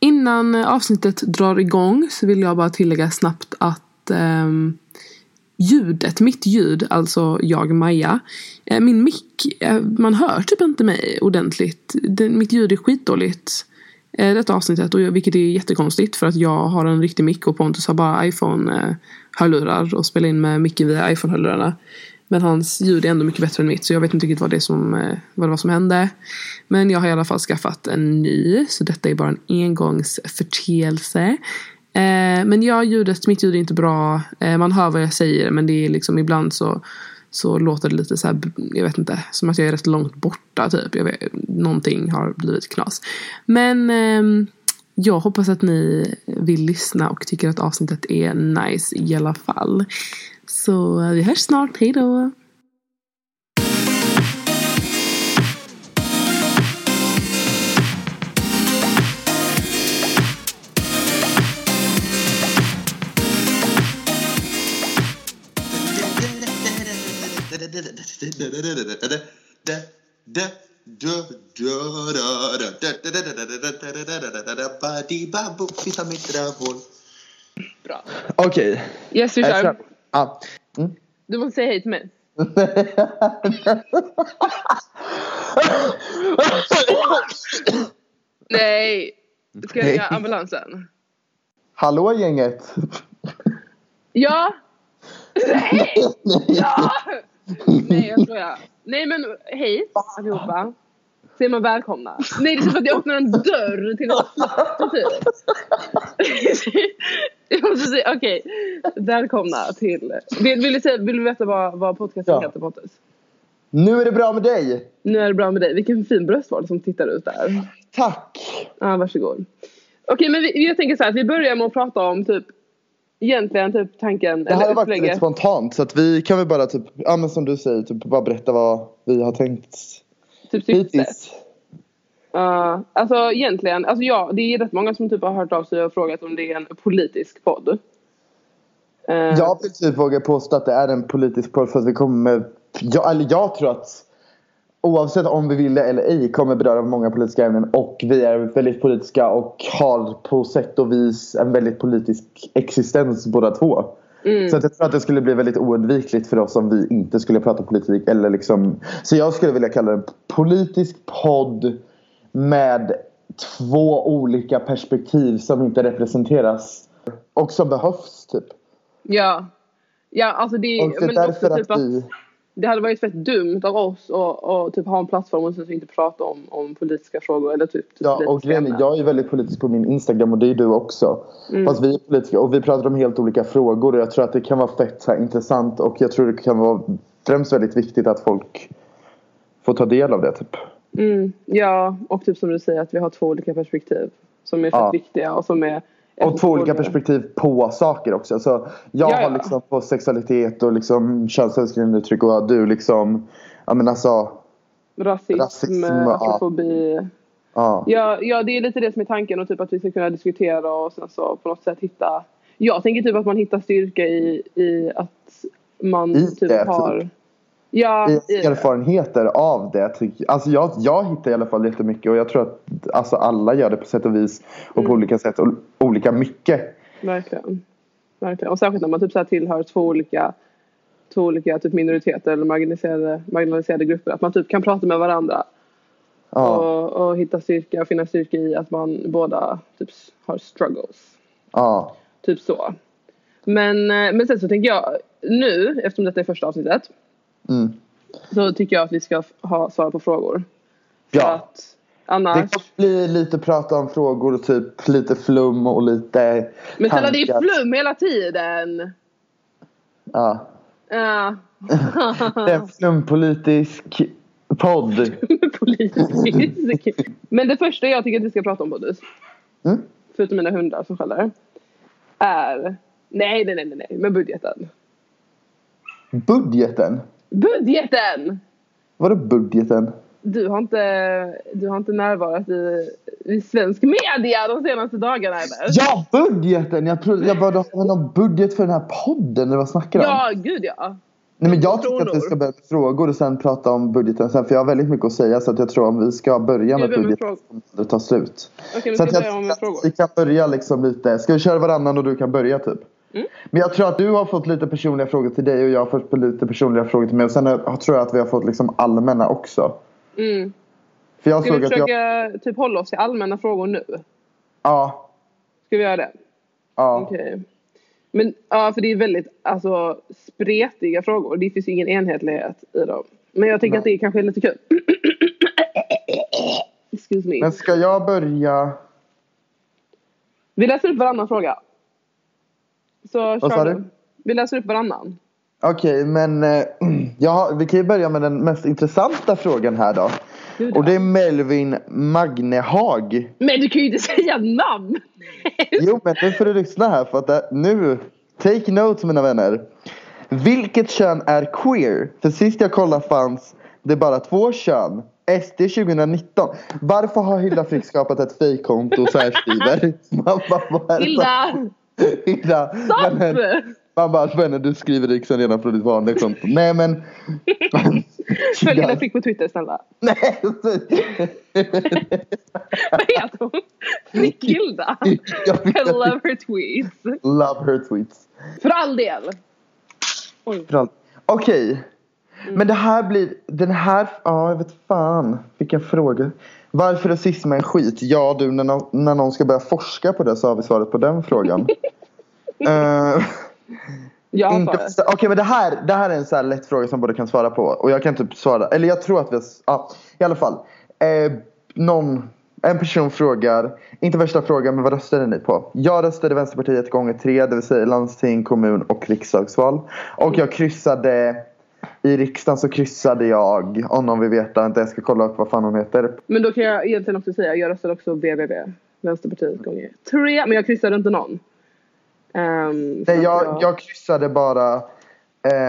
Innan avsnittet drar igång så vill jag bara tillägga snabbt att eh, ljudet, mitt ljud, alltså jag Maja, eh, min mick, eh, man hör typ inte mig ordentligt. mitt ljud är skitdåligt eh, detta avsnittet, och, vilket är jättekonstigt för att jag har en riktig mick och Pontus har bara iPhone-hörlurar eh, och spelar in med micken via iPhone-hörlurarna. Men hans ljud är ändå mycket bättre än mitt så jag vet inte riktigt vad det, som, eh, vad det var som hände. Men jag har i alla fall skaffat en ny så detta är bara en engångsförteelse. Eh, men ja, ljudet, mitt ljud är inte bra. Eh, man hör vad jag säger men det är liksom ibland så, så låter det lite så här, jag vet inte, som att jag är rätt långt borta typ. Jag vet, någonting har blivit knas. Men eh, jag hoppas att ni vill lyssna och tycker att avsnittet är nice i alla fall. Så vi hörs snart, hejdå! Bra. Okej. Yes, vi kör. Ja. Mm. Du måste säga hej till mig. Nej. Ska jag ringa ambulansen? Hallå gänget. Ja. Nej. Ja. Nej jag skojar. Nej men hej allihopa. Säger man välkomna? Nej det är som att jag öppnar en dörr till ett slott typ. jag måste säga okej. Okay. Välkomna till. Vill, vill, du, säga, vill du veta vad, vad podcasten ja. heter Pontus? Nu är det bra med dig. Nu är det bra med dig. Vilken fin bröstvård som tittar ut där. Tack. Ja varsågod. Okej okay, men vi, jag tänker så här att vi börjar med att prata om typ egentligen typ tanken Det här har varit lite spontant så att vi kan väl bara typ, ja men som du säger, typ bara berätta vad vi har tänkt Typ syftet? Uh, alltså egentligen, alltså ja det är rätt många som typ har hört av sig och frågat om det är en politisk podd. Uh, jag vill typ våga påstå att det är en politisk podd för att vi kommer, jag, eller jag tror att oavsett om vi vill det eller ej kommer beröra många politiska ämnen och vi är väldigt politiska och har på sätt och vis en väldigt politisk existens båda två. Mm. Så jag tror att det skulle bli väldigt oundvikligt för oss om vi inte skulle prata politik. Eller liksom, så jag skulle vilja kalla det en politisk podd med två olika perspektiv som inte representeras. Och som behövs typ. Ja. Ja alltså det, och det är men därför typ att vi det hade varit fett dumt av oss att typ ha en plattform och sen inte prata om, om politiska frågor eller typ, Ja och grejen jag är väldigt politisk på min Instagram och det är du också. Mm. Fast vi är politiska och vi pratar om helt olika frågor och jag tror att det kan vara fett här, intressant och jag tror det kan vara främst väldigt viktigt att folk får ta del av det typ. Mm, ja och typ som du säger att vi har två olika perspektiv som är fett ja. viktiga och som är och två olika perspektiv på saker också. Alltså, jag Jaja. har liksom på sexualitet och liksom könsöverskridande uttryck och du liksom, ja men alltså. Rasism, rasism afrofobi. Ja. Ja, ja, det är lite det som är tanken och typ att vi ska kunna diskutera och sen så på något sätt hitta. Jag tänker typ att man hittar styrka i, i att man I typ det, har. Typ. Ja, erfarenheter av det. Alltså jag, jag hittar i alla fall jättemycket och jag tror att alltså alla gör det på sätt och vis och mm. på olika sätt och olika mycket. Verkligen. Verkligen. Och särskilt när man typ så här tillhör två olika, två olika typ minoriteter eller marginaliserade, marginaliserade grupper. Att man typ kan prata med varandra. Ja. Och, och hitta styrka och finna styrka i att man båda typ har struggles. Ja. Typ så. Men, eh, men sen så tänker jag nu, eftersom detta är första avsnittet. Mm. Så tycker jag att vi ska ha svar på frågor. Ja. Att annars... Det kan bli lite prata om frågor och typ lite flum och lite Men snälla det är flum hela tiden! Ja. Ja. det är en flumpolitisk podd. politisk. Men det första jag tycker att vi ska prata om Bodis. Mm? Förutom mina hundar som skäller. Är... Nej, nej, nej, nej, men budgeten. Budgeten? Budgeten! Vadå budgeten? Du har inte, du har inte närvarat i, i svensk media de senaste dagarna eller? Ja, budgeten! Jag trodde jag bara, har någon budget för den här podden eller vad snackar du om? Ja, gud ja. Nej, men jag tycker att vi ska börja med frågor och sen prata om budgeten sen. För jag har väldigt mycket att säga så att jag tror om vi ska börja med budgeten kommer det ta slut. Okej, så ska jag, med frågor. Vi kan börja liksom lite. Ska vi köra varannan och du kan börja typ? Mm. Men jag tror att du har fått lite personliga frågor till dig och jag har fått lite personliga frågor till mig. Och sen tror jag att vi har fått liksom allmänna också. Mm. För jag Ska vi försöka jag... typ hålla oss till allmänna frågor nu? Ja. Ska vi göra det? Ja. Okej. Okay. Men ja, för det är väldigt alltså, spretiga frågor. Det finns ingen enhetlighet i dem. Men jag tycker Nej. att det kanske är lite kul. Excuse me. Men ska jag börja? Vi läser upp varannan fråga. Så Vad sa du? Vi läser upp varannan. Okej, okay, men äh, ja, vi kan ju börja med den mest intressanta frågan här då. Och det är Melvin Magnehag. Men du kan ju inte säga namn! jo, men nu får du lyssna här för att nu, take notes mina vänner. Vilket kön är queer? För sist jag kollade fanns det bara två kön. SD 2019. Varför har Hilda Frick skapat ett fejkkonto så här skriver? Hilda! Hilda! Stopp! Man bara, vänner du skriver riksdagen redan från ditt vanliga konto. Nej men. Följ henne Frick på Twitter snälla. Nej. Vad heter hon? Frickhilda. I love her tweets. Love her tweets. För all del. Oj. Okej. Okay. Mm. Men det här blir, den här, ja jag vet fan vilka frågor. Varför rasism är en skit? Ja du, när någon, när någon ska börja forska på det så har vi svaret på den frågan. uh, Ja, Okej okay, men det här, det här är en så lätt fråga som båda kan svara på. Och jag kan typ svara. Eller jag tror att vi har, ja, i alla fall. Eh, någon, en person frågar, inte värsta frågan men vad röstade ni på? Jag röstade Vänsterpartiet gånger tre, det vill säga landsting, kommun och riksdagsval. Och jag kryssade i riksdagen så kryssade jag, om någon vill veta, inte jag ska kolla upp vad fan hon heter. Men då kan jag egentligen också säga, jag röstade också VVV, Vänsterpartiet gånger tre, men jag kryssade inte någon. Um, Nej, jag, jag kryssade bara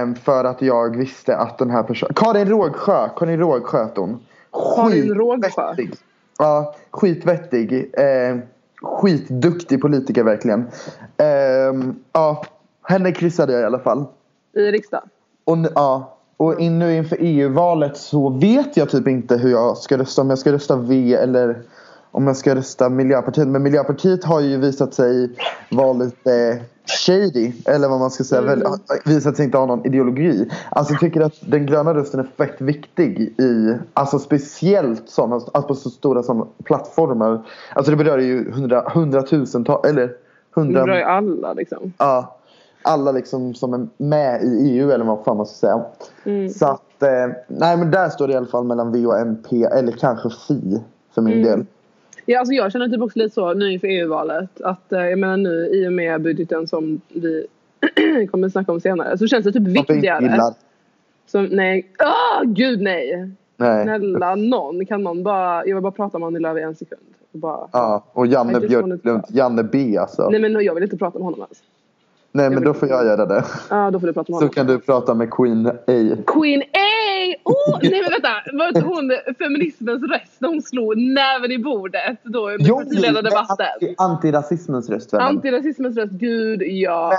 um, för att jag visste att den här personen... Karin Rågsjö! Karin Rågsjö hette hon. Karin Rågsjö? Ja, skitvettig. Eh, skitduktig politiker verkligen. Eh, ja, henne kryssade jag i alla fall. I riksdagen? Och, ja, och in, nu inför EU-valet så vet jag typ inte hur jag ska rösta. Om jag ska rösta V eller om jag ska rösta Miljöpartiet. Men Miljöpartiet har ju visat sig vara lite shady. Eller vad man ska säga. Mm. visat sig inte ha någon ideologi. Alltså jag tycker att den gröna rösten är fett viktig i. Alltså speciellt sådana. Alltså på så stora sådana plattformar. Alltså det berör ju hundra, hundratusentals. Eller hundra. Det berör ju alla liksom. Ja. Alla liksom som är med i EU eller vad fan man ska säga. Mm. Så att. Eh, nej men där står det i alla fall mellan V och MP. Eller kanske Fi. För min mm. del. Ja, alltså jag känner typ också lite så nu inför EU-valet att eh, jag menar nu i och med budgeten som vi kommer snacka om senare så känns det typ viktigare. Som, nej, åh oh, gud nej! nej! Snälla någon, kan någon bara, jag vill bara prata med Annie Lööf i en sekund. Bara, ja, och Janne Björklund, Janne B alltså. Nej men jag vill inte prata med honom ens. Nej men då får jag göra det. Ja då får du prata med honom. Så kan du prata med Queen A. Queen A! Oh, nej men vänta, var inte hon feminismens röst när hon slog näven i bordet då under partiledardebatten? Jo, antirasismens röst vännen. Antirasismens röst, gud ja.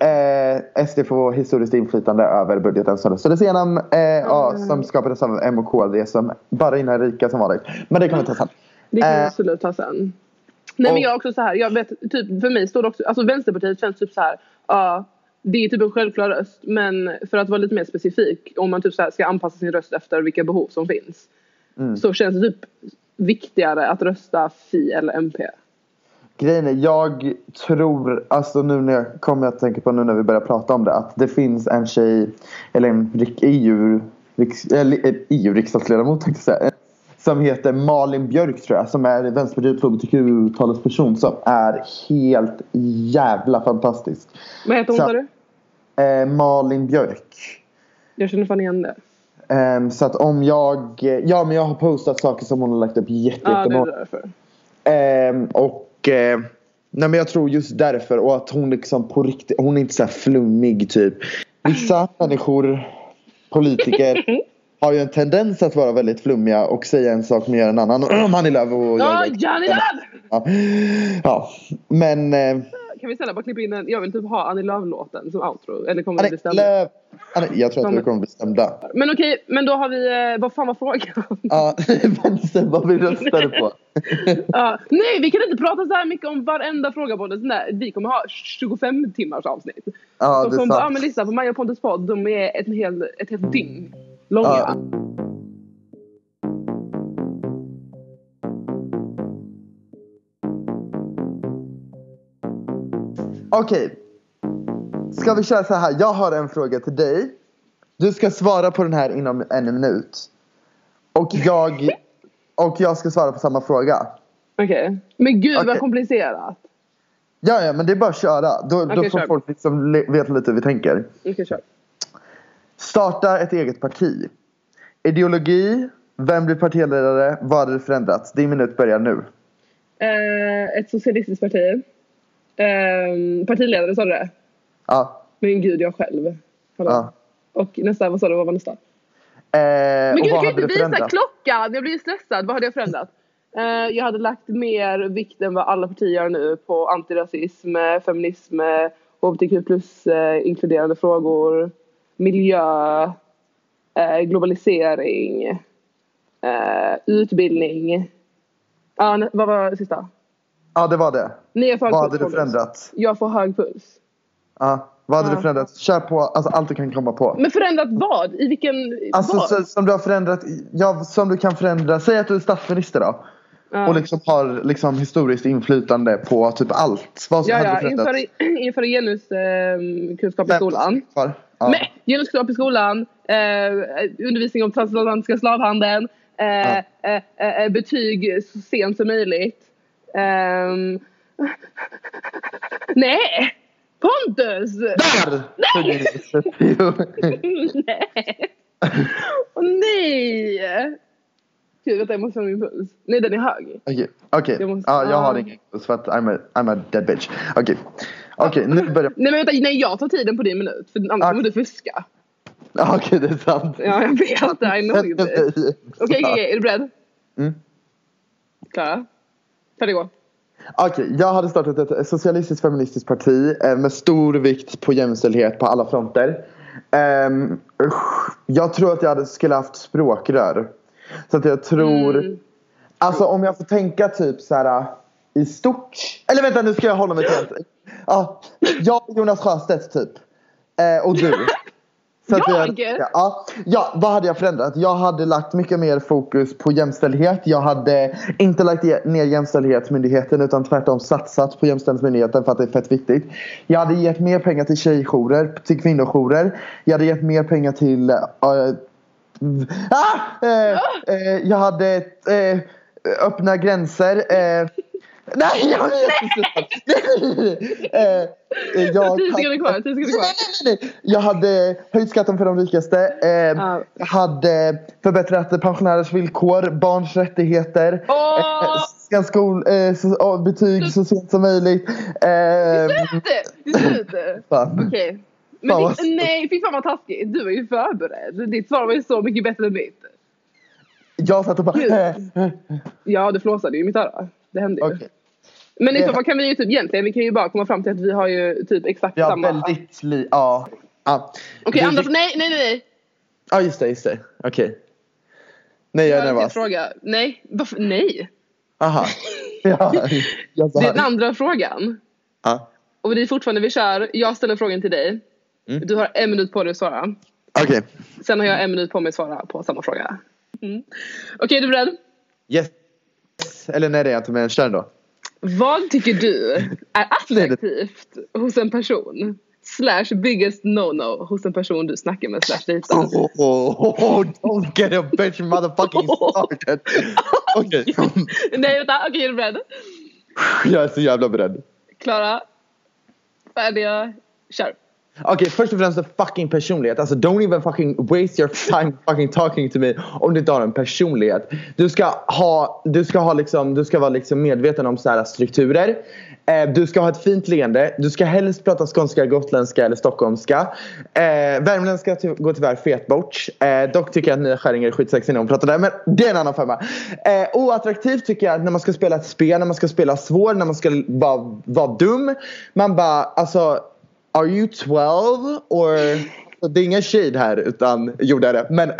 Eh, SD få historiskt inflytande över budgeten som röstades igenom. Eh, mm. ja, som skapades av M och KD som bara innan rika som vanligt. Men det kan vi ta sen. Det kan vi eh, absolut ta sen. Nej men jag är också så här, jag vet, typ för mig står det också, alltså Vänsterpartiet känns typ så här, ja det är typ en självklar röst men för att vara lite mer specifik om man typ så ska anpassa sin röst efter vilka behov som finns mm. så känns det typ viktigare att rösta Fi eller MP. Grejen är, jag tror, alltså nu när jag kommer att tänka på nu när vi börjar prata om det att det finns en tjej, eller en EU, EU-riksdagsledamot tänkte jag säga som heter Malin Björk tror jag. Som är Vänsterpartiets hbtq-talesperson. Som är helt jävla fantastisk. Vad heter hon sa du? Eh, Malin Björk. Jag känner fan igen det. Um, så att om jag... Ja men jag har postat saker som hon har lagt upp jättemånga. Ja det är därför. Um, och... Uh, nej men jag tror just därför. Och att hon liksom på riktigt... Hon är inte så här flummig typ. Vissa människor, politiker har ju en tendens att vara väldigt flummiga och säga en sak men göra en annan. Om Annie Lööf och Ja, Janne ja. ja, men... Eh, kan vi snälla bara klippa in en, jag vill typ ha Annie Lööf-låten som outro. Eller kommer det bli Lööf. Jag tror att vi kommer bli stämda. Men okej, men då har vi, eh, vad fan var frågan? Ja, vad vi röstade på. ja, nej, vi kan inte prata så här mycket om varenda fråga på det. Vi kommer ha 25 timmars avsnitt. Ja, det är sant. Ja, men lyssna på Maja Pontus podd. De är ett, hel, ett helt dygn långa. Ja. Okej. Okay. Ska vi köra så här? Jag har en fråga till dig. Du ska svara på den här inom en minut. Och jag, och jag ska svara på samma fråga. Okej. Okay. Men gud okay. vad komplicerat. Ja, ja, men det är bara att köra. Då, okay, då får kör. folk liksom veta lite hur vi tänker. Okay, kör. Starta ett eget parti. Ideologi. Vem blir partiledare? Vad det förändrats? Din minut börjar nu. Uh, ett socialistiskt parti. Uh, partiledare sa du det? Ja. Men gud, jag själv. Ja. Och nästa, vad sa du, vad var nästa? Eh, men gud, du kan inte visa klockan! Jag blir stressad. Vad hade jag förändrat? Eh, jag hade lagt mer vikt än vad alla partier gör nu på antirasism, feminism, hbtq plus eh, inkluderande frågor, miljö, eh, globalisering, eh, utbildning. Ja, vad var det sista? Ja, det var det. Nej, vad hade du förändrat? Jag får hög puls. Ja. Vad hade ja. du förändrat? Kör på alltså, allt du kan komma på. Men förändrat vad? I vilken... Alltså så, som du har förändrat, ja som du kan förändra. Säg att du är statsminister då. Ja. Och liksom har liksom historiskt inflytande på typ allt. Vad ja, ja. Inför, inför genuskunskap eh, i skolan. Ja. Men, genuskunskap i skolan. Eh, undervisning om transatlantiska slavhandeln. Eh, ja. Eh, eh, betyg så sent som möjligt. Ehm, nej! Pontus! Där! Nej! nej! Åh nej! Gud, vänta jag måste ha min puls. Nej den är hög. Okej, okay. okay. måste... ah, jag har ingen puls för att I'm a, I'm a dead bitch. Okej, okay. Okej okay, nu börjar Nej men vänta, nej jag tar tiden på din minut för annars ah. kommer du fuska. Okej okay, det är sant. Ja jag vet, det. I know Okej, okej, är du beredd? Mm. Klara? Färdig gå. Okej, okay, jag hade startat ett socialistiskt feministiskt parti eh, med stor vikt på jämställdhet på alla fronter. Um, jag tror att jag hade, skulle haft språkrör. Så att jag tror... Mm. Alltså om jag får tänka typ så här i stort. Eller vänta nu ska jag hålla mig till. Ja, jag och Jonas Sjöstedt typ. Eh, och du. Så jag? ja, ja, vad hade jag förändrat? Jag hade lagt mycket mer fokus på jämställdhet. Jag hade inte lagt ner Jämställdhetsmyndigheten utan tvärtom satsat på Jämställdhetsmyndigheten för att det är fett viktigt. Jag hade gett mer pengar till tjejjourer, till kvinnojourer. Jag hade gett mer pengar till... Äh, ah, äh, äh, jag hade öppna gränser. Nej, jag är jättestressad. eh, jag, tio sekunder kvar. Tio sekunder kvar. Nej, nej, nej. Jag hade höjt skatten för de rikaste. Eh, ah. hade förbättrat pensionärers villkor, barns rättigheter. Oh. Eh, skol, eh, så, betyg så sent som möjligt. Eh, det är slut! Okej. Okay. Men fan, ditt, nej, fy fan vad taskigt. Du var ju förberedd. Ditt svar var ju så mycket bättre än mitt. Jag satt och bara... ja, du flåsade ju i mitt öra. Det hände ju. Okay. Men i så fall kan vi ju typ egentligen, vi kan ju bara komma fram till att vi har ju typ exakt ja, samma. Väldigt li- ja, ja. Okej okay, Anders, nej, nej, nej, nej. Ja just det, just det. Okej. Okay. Nej jag är nervös. fråga. Nej, varför? Nej. Aha. Ja, det är den andra frågan. Ja. Och det är fortfarande vi kör. Jag ställer frågan till dig. Mm. Du har en minut på dig att svara. Okej. Okay. Sen har jag en minut på mig att svara på samma fråga. Mm. Okej, okay, är du beredd? Yes. Eller nej det är inte, men kör då. Vad tycker du är attraktivt hos en person? Slash biggest no-no hos en person du snackar med slash dejtar. Oh, oh, oh, oh, don't get a bitch motherfucking started. Okej. Okay. Nej vänta, okej okay, är du beredd? Jag är så jävla beredd. Klara? Färdiga? Kör. Okej, okay, först och främst fucking personlighet. Alltså don't even fucking waste your time fucking talking to me om du inte har en personlighet. Du ska ha, du ska ha liksom, du ska vara liksom medveten om så här strukturer. Eh, du ska ha ett fint leende. Du ska helst prata skånska, gotländska eller stockholmska. Eh, värmländska ty går tyvärr fet bort. Eh, dock tycker jag att Nya Skäringer är skitsexig när hon pratar där. Men det är en annan femma. Eh, oattraktivt tycker jag när man ska spela ett spel, när man ska spela svår, när man ska vara, vara dum. Man bara, alltså Are you 12 or det är ingen shade här utan gjorde jag det. Men, eh,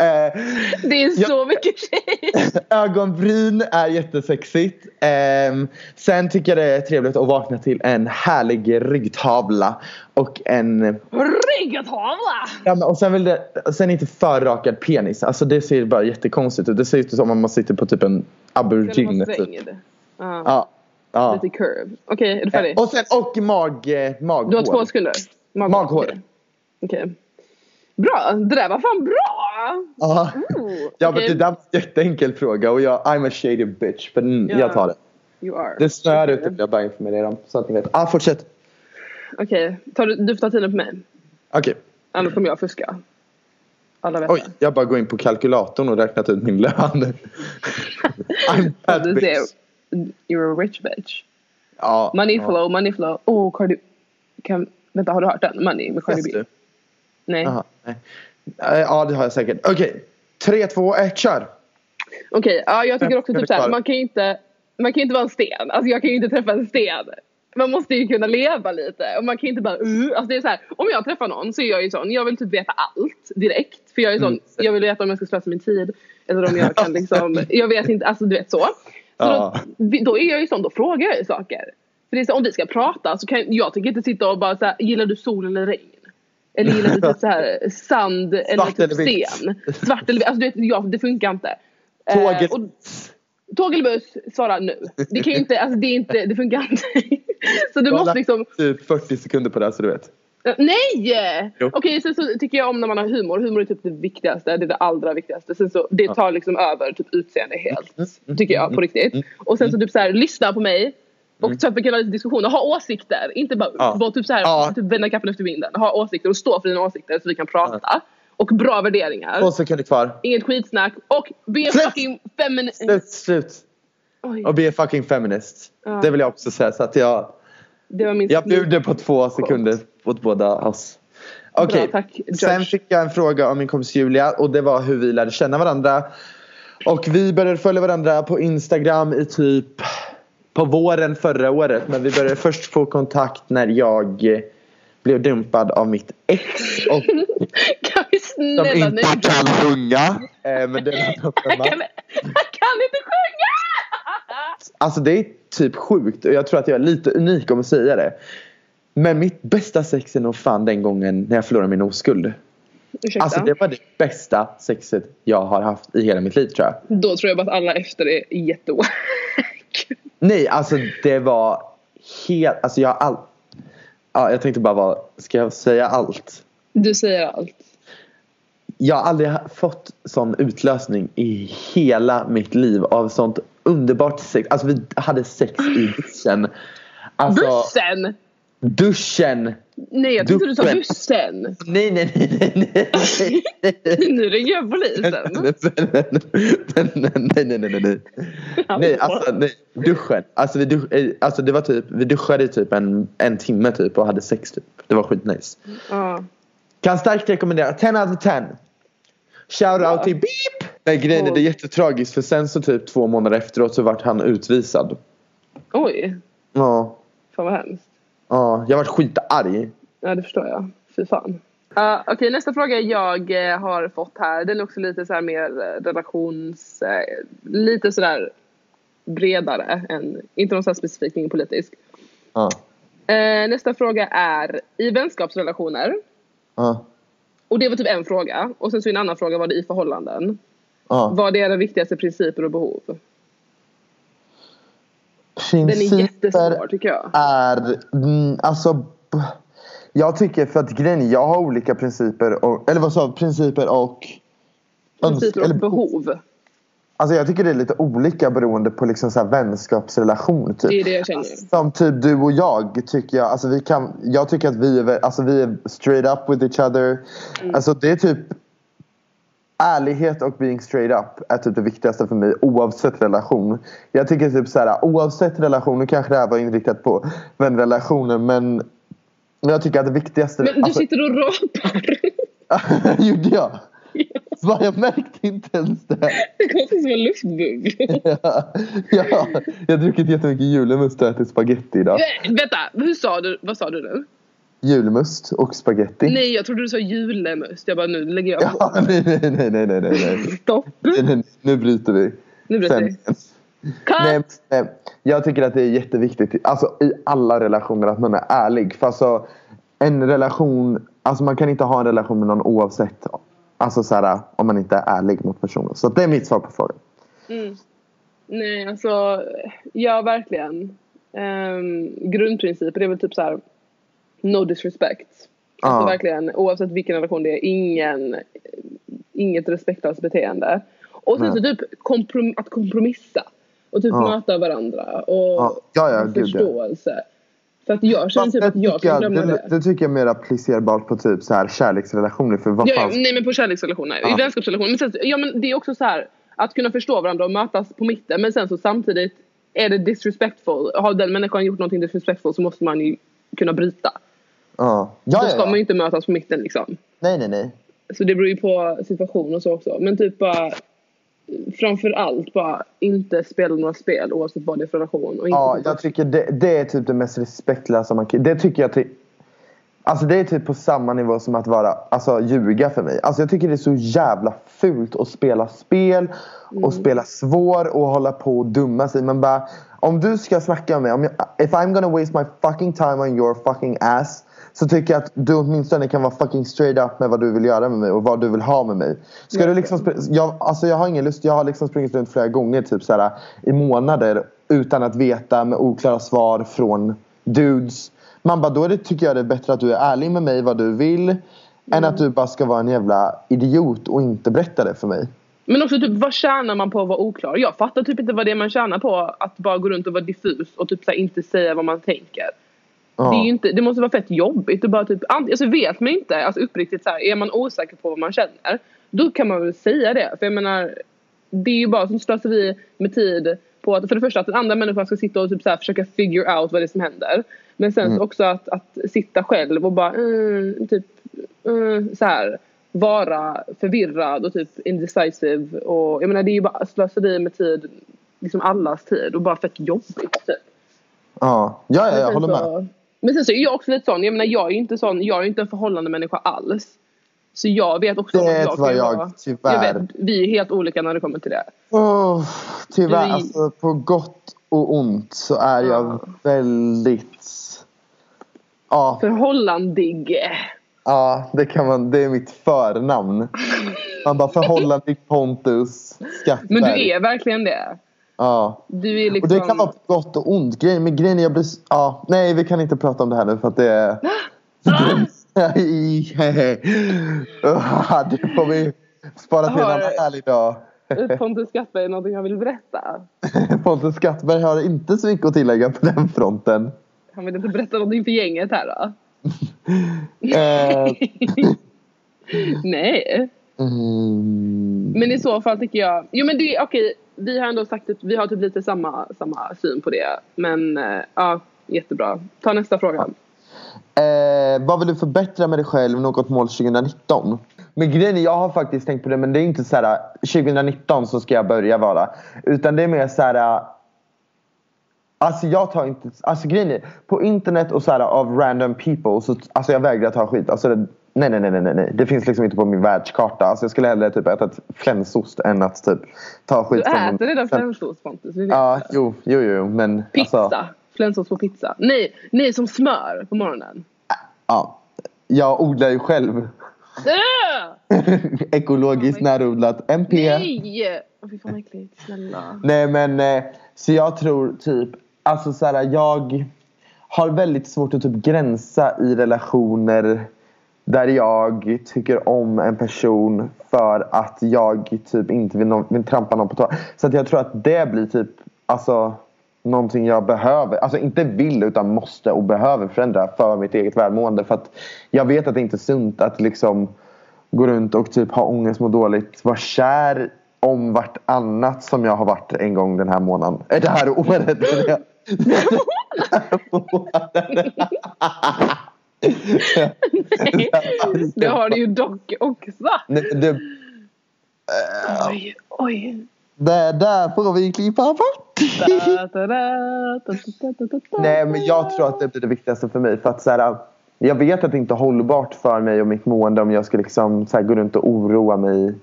det är så jag, mycket shade. ögonbryn är jättesexigt. Eh, sen tycker jag det är trevligt att vakna till en härlig ryggtavla. Och en... Ryggtavla? Ja, men, och sen, vill det, sen inte för rakad penis. Alltså det ser bara jättekonstigt ut. Det ser ut som om man sitter på typ en aubergine. Typ. Uh. Ja. Ja. Lite curve. Okej, okay, är du färdig? Och, sen, och mag, eh, maghår. Du har två skulder? Mag maghår. Okej. Okay. okay. Bra, det där var fan bra! Ja, ja men det där var en jätteenkel fråga och jag, I'm a shady bitch. Men yeah. jag tar det. You are. Det snöar ute vill jag bara informera om. Så att ni vet. Ah, fortsätt. Okej, okay. du, får ta tiden på mig. Okej. Okay. Annars kommer jag fuska. Alla vet Oj, jag bara går in på kalkylatorn och räknat ut min lön. I'm that bitch. You're a rich bitch. Ja. Money ja. flow, money flow. Oh, Cardi... Kan, vänta, har du hört den? Money med Cardi B? Nej. Aha, nej. Ja, det har jag säkert. Okej. Okay. 3, 2, 1, kör! Okej, okay, ja jag tycker också typ såhär, man kan ju inte Man kan inte vara en sten. Alltså jag kan ju inte träffa en sten. Man måste ju kunna leva lite och man kan inte bara uh, alltså det är så här, om jag träffar någon så är jag ju sån, jag vill typ veta allt direkt. För jag är sån, mm. jag vill veta om jag ska slösa min tid. Eller om jag kan liksom, jag vet inte, alltså du vet så. Så då, då, är jag ju sån, då frågar jag ju saker. För det är så, om vi ska prata så kan jag tänker inte sitta och bara såhär, gillar du sol eller regn? Eller gillar du typ så här, sand eller typ sten? Svart eller vitt? Alltså du vet, ja, det funkar inte. Tåget. Eh, tåg eller buss, svara nu. Det kan inte, alltså det är inte, det funkar inte. så du måste liksom. typ 40 sekunder på det så du vet. Uh, nej! Okej, okay, sen så tycker jag om när man har humor. Humor är typ det viktigaste, det är det allra viktigaste. Sen så, det tar liksom över typ utseende helt. Mm, mm, tycker jag på mm, riktigt. Och sen så typ så här, lyssna på mig. Och mm. typ kunna lite diskussioner, ha åsikter. Inte bara ja. vara typ så här, ja. typ vända kappen efter vinden. Ha åsikter och stå för dina åsikter så vi kan prata. Ja. Och bra värderingar. Två sekunder kvar. Inget skitsnack. Och be slut. fucking feminist. Slut, slut. Oj. Och be fucking feminist. Ja. Det vill jag också säga. Så att jag, det var min jag bjuder på två sekunder åt båda oss. Okej, okay. sen fick jag en fråga av min kompis Julia och det var hur vi lärde känna varandra. Och vi började följa varandra på Instagram i typ på våren förra året. Men vi började först få kontakt när jag blev dumpad av mitt ex. Och kan vi snälla Som inte nu? kan sjunga. Eh, men det han, kan, han kan inte sjunga! Alltså det är typ sjukt och jag tror att jag är lite unik om att säga det. Men mitt bästa sex är nog fan den gången när jag förlorade min oskuld. Ursäkta? Alltså det var det bästa sexet jag har haft i hela mitt liv tror jag. Då tror jag bara att alla efter är jätteowack. Nej alltså det var helt, alltså jag har all... Ja, jag tänkte bara vad, ska jag säga allt? Du säger allt. Jag har aldrig fått sån utlösning i hela mitt liv av sånt underbart sex. Alltså vi hade sex i duschen. Alltså, bussen? Duschen! Nej jag tyckte du sa bussen. Nej nej nej nej nej. nu ringer jag polisen. nej nej nej nej nej. Nej alltså nej. Duschen. Alltså, vi dusch, eh, alltså det var typ, vi duschade i typ en, en timme typ och hade sex typ. Det var skitnice. Uh. Kan starkt rekommendera. 10 out of 10. Shout out till Beep! Nej grejen är det är jättetragiskt för sen så typ två månader efteråt så vart han utvisad. Oj. Ja. Fan vad hemskt. Ja, jag vart skitarg. Ja det förstår jag. Fy fan. Uh, Okej okay, nästa fråga jag uh, har fått här den är också lite så här mer uh, relations... Uh, lite sådär bredare än, inte någon så specifikt, ingen politisk. Ja. nästa fråga är i vänskapsrelationer. Och det var typ en fråga. Och sen så en annan fråga var det i förhållanden. Vad är era viktigaste principer och behov? Principer Den är jättesvår tycker jag. Är, mm, alltså, jag tycker för att grejen jag har olika principer. Och, eller vad sa Principer och... Principer och eller, behov. Alltså jag tycker det är lite olika beroende på liksom så här vänskapsrelation. Typ. Det är det jag känner. Som typ du och jag tycker jag. Alltså vi kan, jag tycker att vi är, alltså vi är straight up with each other. Mm. Alltså det är typ ärlighet och being straight up är typ det viktigaste för mig oavsett relation. Jag tycker typ så här oavsett relation, nu kanske det här var inriktat på vänrelationer men jag tycker att det viktigaste... Men du alltså, sitter och rapar. Gjorde jag? Va, jag märkte inte ens det. Det kom som en luftbubblor. ja, ja, jag har druckit jättemycket julemust och ätit spagetti idag. Vänta, hur sa du, vad sa du nu? Julmust och spaghetti. Nej, jag trodde du sa julemust. Jag bara, nu lägger jag på. Ja, nej, nej, nej, nej, nej, nej. Stopp. Nu, nu bryter vi. Nu bryter vi. Nej, nej, jag tycker att det är jätteviktigt alltså, i alla relationer att man är ärlig. För alltså, en relation, alltså man kan inte ha en relation med någon oavsett alltså, så här, om man inte är ärlig mot personen. Så det är mitt svar på frågan. Mm. Nej, alltså ja verkligen. Um, grundprinciper är väl typ så här no disrespect. Alltså Ja. verkligen oavsett vilken relation det är, ingen, inget respektlöst beteende. Och sen så typ komprom- att kompromissa. Och typ Ja. möta varandra och Ja, ja, ja, gud, ja. förståelse. För att jag känner Fast typ att jag kan glömma det, det. tycker jag är mer applicerbart på typ så här kärleksrelationer. För vad ja, fan nej men på kärleksrelationer, Ja. i vänskapsrelationer. Men sen, ja men det är också så här att kunna förstå varandra och mötas på mitten. Men sen så samtidigt är det disrespectful. Har den människan gjort någonting disrespectful så måste man ju kunna bryta. Ja, ja, Då ja, ska man ja. ju inte mötas på mitten liksom. Nej, nej, nej. Så det beror ju på situation och så också. Men typ bara framför allt bara inte spela några spel oavsett vad det är för relation. Och inte Ja, jag tycker det, det är typ det mest respektlösa man kan... Det tycker jag till... Alltså det är typ på samma nivå som att vara, alltså ljuga för mig. Alltså jag tycker det är så jävla fult att spela spel och Mm. spela svår och hålla på och dumma sig. Men bara, om du ska snacka med mig, om jag, if I'm gonna waste my fucking time on your fucking ass. Så tycker jag att du åtminstone kan vara fucking straight up med vad du vill göra med mig och vad du vill ha med mig. Ska du liksom, jag, alltså jag har ingen lust, jag har liksom sprungit runt flera gånger typ så här, i månader utan att veta med oklara svar från dudes. Man bara, då är det, tycker jag det är bättre att du är ärlig med mig vad du vill. Än att du bara ska vara en jävla idiot och inte berätta det för mig. Men också typ vad tjänar man på att vara oklar? Jag fattar typ inte vad det är man tjänar på att bara gå runt och vara diffus och typ så inte säga vad man tänker. Ja. Det, är inte, det måste vara fett jobbigt och bara typ, alltså vet man inte, alltså uppriktigt så här, är man osäker på vad man känner, då kan man väl säga det. För jag menar, det är ju bara som slöseri med tid på att för det första att den andra människan ska sitta och typ så här, försöka figure out vad det är som händer. Men sen så också att, att sitta själv och bara mm, typ mm, så här vara förvirrad och typ indecisive och jag menar det är ju bara slöseri med tid, liksom allas tid och bara fett jobbigt typ. Ja, ja, ja jag håller med. Men sen så är jag också lite sån, jag menar jag är ju inte sån, jag är inte en förhållande människa alls. Så jag vet också Det vad ju jag vara- tyvärr- Jag vet, vi är helt olika när det kommer till det. Oh, tyvärr, Du- alltså på gott och ont så är jag Ja. väldigt... Ja, Förhållandig. ja det, kan man, det är mitt förnamn. Man bara förhållande Pontus Skattberg. Men du är verkligen det. Ja. Du är Och liksom... det kan vara på gott och ont. Grejen, men grejen är jag blir... Ja, nej, vi kan inte prata om det här nu för att det är... Det får vi spara till en annan härlig dag. Pontus Skattberg någonting han vill berätta. Pontus Skattberg har inte så mycket att tillägga på den fronten. Han vill inte berätta någonting för gänget här då? Eh, Nej. mm, Men i så fall tycker jag... Jo men det är okej. Vi har ändå sagt att vi har typ lite samma, samma syn på det. Men eh, ja, jättebra. Ta nästa fråga. eh, vad vill du förbättra med dig själv? Något mål 2019? Men grejen är, jag har faktiskt tänkt på det men det är inte så här eh, 2019 så ska jag börja vara. Utan det är mer så här. Eh, alltså jag tar inte, alltså grejen är, på internet och så här av random people så alltså jag vägrar ta skit. Alltså det, nej, nej, nej, nej, nej, det finns liksom inte på min världskarta. Alltså jag skulle hellre typ äta ett flänsost än att typ ta skit Du från någon- äter redan flänsost Pontus. Ja, jo, jo, jo, men Pizza. alltså. Flänsost på pizza. Nej, nej som smör på morgonen. Ja, jag odlar ju själv. Äh! Ekologiskt närodlat MP. Nej! Åh, fy fan vad äckligt. Snälla. Nej men eh, så jag tror typ Alltså så här, jag har väldigt svårt att typ gränsa i relationer där jag tycker om en person för att jag typ inte vill, nå- vill trampa någon på tå. Så att jag tror att det blir typ alltså någonting jag behöver, alltså inte vill utan måste och behöver förändra för mitt eget välmående. För att jag vet att det inte är sunt att liksom gå runt och typ ha ångest, må dåligt, vara kär om vartannat som jag har varit en gång den här månaden. Äh, det här året. Nej, det har du ju dock också. Men det, Oj, oj. det där får vi klippa bort. Nej men jag tror att det blir det viktigaste för mig. För att så här, jag vet att det inte är hållbart för mig och mitt mående om jag ska liksom så gå runt och oroa mig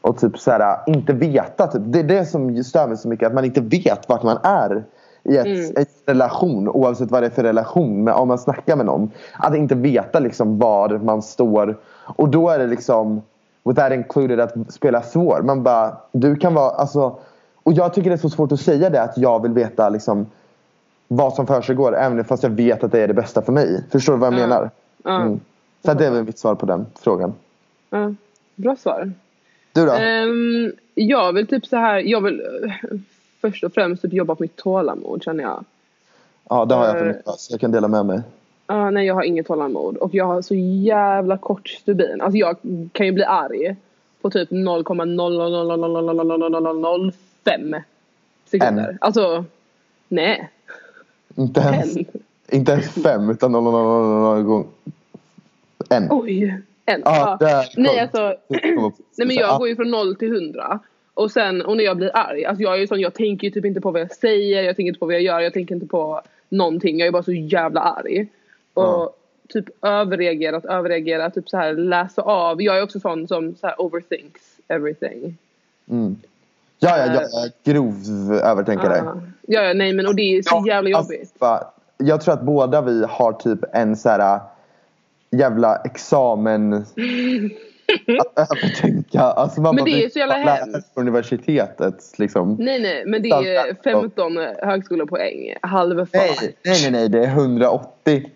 och typ så här, inte veta. Typ. Det är det som stör mig så mycket. Att man inte vet vart man är i ett, mm. en relation. Oavsett vad det är för relation. Men om man snackar med någon. Att inte veta liksom var man står. Och då är det liksom with that included att spela svår. Man bara, du kan vara, alltså. Och jag tycker det är så svårt att säga det att jag vill veta liksom vad som försiggår även fast jag vet att det är det bästa för mig. Förstår du vad jag mm. menar? Mm. Så det är väl mitt svar på den frågan. Bra svar. Du då? Um, jag vill typ så här, jag vill först och främst typ jobba på mitt tålamod känner jag. Ja det har jag för mycket uh, så jag kan dela med mig. Uh, nej jag har inget tålamod och jag har så jävla kort stubin. Alltså jag kan ju bli arg på typ 0,00005 sekunder. Alltså nej. Inte ens, inte ens fem utan 0,000 gång en. Oj. En. Ah, ja. Nej alltså. nej men jag går ju från 0 till 100. Och sen och när jag blir arg. Alltså jag är ju sån. Jag tänker ju typ inte på vad jag säger. Jag tänker inte på vad jag gör. Jag tänker inte på någonting. Jag är bara så jävla arg. Och ah. typ överreagerat, överreagerat. Typ så här läsa av. Jag är också sån som så här overthinks everything. Mm. Ja, ja, jag är grov övertänkare. Uh, ja, ja, nej men och det är så jävla jobbigt. Alltså, jag tror att båda vi har typ en så här jävla examen att övertänka. Alltså man men det är så jävla hemskt. universitetet liksom. Nej nej men det är 15 högskolepoäng. Halv nej, nej nej nej det är 180.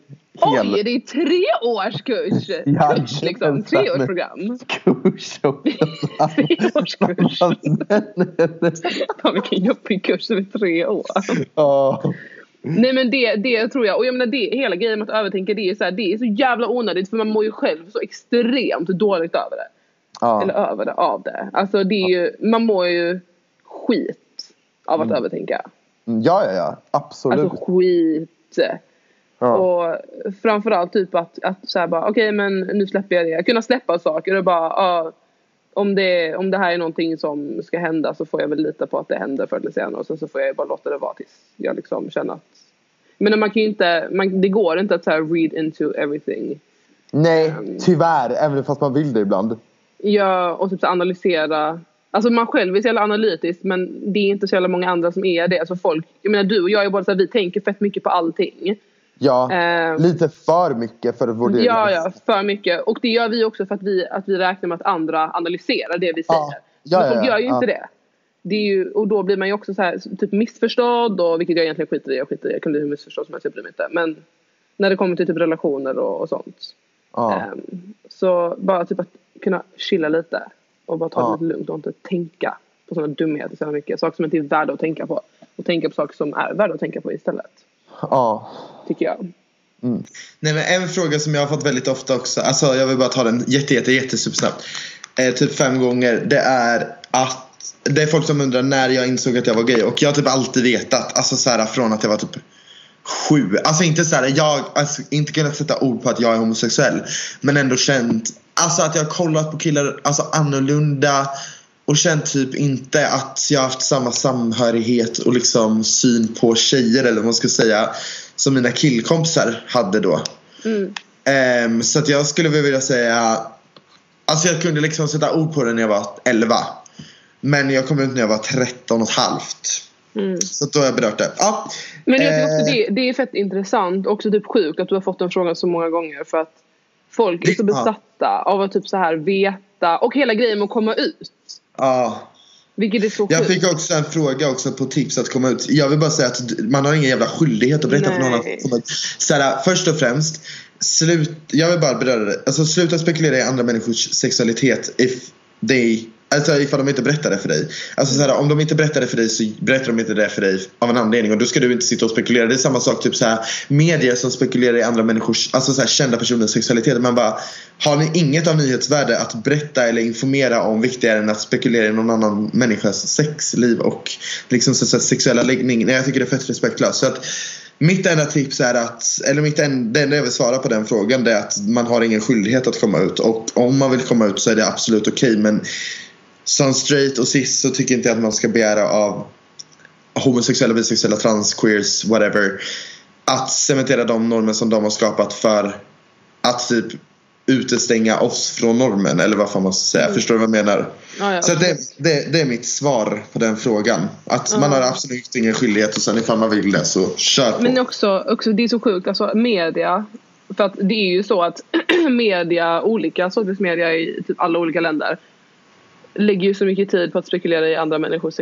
Hel... Oj, det är tre års kurs! ja, kurs liksom, tre års program. Kurs Tre års kurs. Fan vilken jobbig kurs över tre år. Oh. Nej men det, det tror jag. Och jag menar det, hela grejen med att övertänka det är, så här, det är så jävla onödigt för man mår ju själv så extremt dåligt över det. Ja. Eller över det, av det. Alltså det är ju, man mår ju skit av att mm. övertänka. Mm, ja, ja, ja. Absolut. Alltså skit. Ja. Och framförallt typ att, att så bara okej okay, men nu släpper jag det. Kunna släppa saker och bara uh, om, det, om det här är någonting som ska hända så får jag väl lita på att det händer förr eller senare och sen så får jag bara låta det vara tills jag liksom känner att men man kan inte, man, det går inte att så read into everything. Nej, um, tyvärr. Även fast man vill det ibland. Ja, och typ så analysera. Alltså man själv är så jävla analytisk men det är inte så jävla många andra som är det. Alltså folk, jag menar du och jag är bara så här, vi tänker fett mycket på allting. Ja, eh, lite för mycket för vår del. Ja, ja, för mycket. Och det gör vi också för att vi, att vi räknar med att andra analyserar det vi säger. Ja, ja, Men folk ja, gör ju inte det. det är ju, och då blir man ju också så här, typ missförstådd, och, vilket jag egentligen skiter i. Jag skiter i, jag kan bli hur missförstådd som helst, jag bryr mig inte. Men när det kommer till typ relationer och, och sånt. Um, så bara typ att kunna chilla lite och bara ta det lite lugnt och inte tänka på sådana dumheter så mycket. Saker som inte är värda att tänka på. Och tänka på saker som är värda att tänka på istället. Ja. Tycker jag. Mm. Nej, men en fråga som jag har fått väldigt ofta också. Alltså jag vill bara ta den jätte, jätte, jättesnabbt. Eh, typ fem gånger. Det är att det är folk som undrar när jag insåg att jag var gay. Och jag har typ alltid vetat. Alltså så här, från att jag var typ sju. Alltså inte så här, jag alltså, inte kunnat sätta ord på att jag är homosexuell. Men ändå känt. Alltså att jag har kollat på killar alltså annorlunda. Och känt typ inte att jag haft samma samhörighet och liksom syn på tjejer eller vad man ska säga. Som mina killkompisar hade då. Mm. Um, så att jag skulle vilja säga. Alltså jag kunde liksom sätta ord på det när jag var 11. Men jag kom ut när jag var 13 och ett halvt. Mm. Så då har jag berört det. Ja. Men jag tycker också det, det är fett intressant. Också typ sjukt att du har fått den frågan så många gånger. För att folk är så besatta av att typ så här veta. Och hela grejen med att komma ut. Ja. Vilket är så Jag fick också en fråga också på tips att komma ut. Jag vill bara säga att man har ingen jävla skyldighet att berätta Nej. för någon att komma ut. Så här, först och främst. Slut, jag vill bara beröra det. Alltså sluta spekulera i andra människors sexualitet if they Alltså ifall de inte berättar det för dig. Alltså så här, om de inte berättar det för dig så berättar de inte det för dig av en anledning. Och då ska du inte sitta och spekulera. Det är samma sak typ så här, medier som spekulerar i andra människors, alltså så här, kända personers sexualitet. Man bara, har ni inget av nyhetsvärde att berätta eller informera om viktigare än att spekulera i någon annan människas sexliv och liksom så, så här, sexuella läggning? Nej, jag tycker det är fett respektlöst. Så att, mitt enda tips är att, eller mitt en, det enda jag vill svara på den frågan det är att man har ingen skyldighet att komma ut. Och om man vill komma ut så är det absolut okej. Okay, men som straight och cis så tycker inte jag att man ska begära av homosexuella, bisexuella, trans, queers, whatever att cementera de normer som de har skapat för att typ utestänga oss från normen eller vad fan man ska säga. Mm. Förstår du vad jag menar? Ja, ja, så det, det, det, är mitt svar på den frågan. Att ja. man har absolut ingen skyldighet och sen ifall man vill det så kör på. Men också, också det är så sjukt, alltså media. För att det är ju så att media, olika sorters media i typ alla olika länder lägger ju så mycket tid på att spekulera i andra människors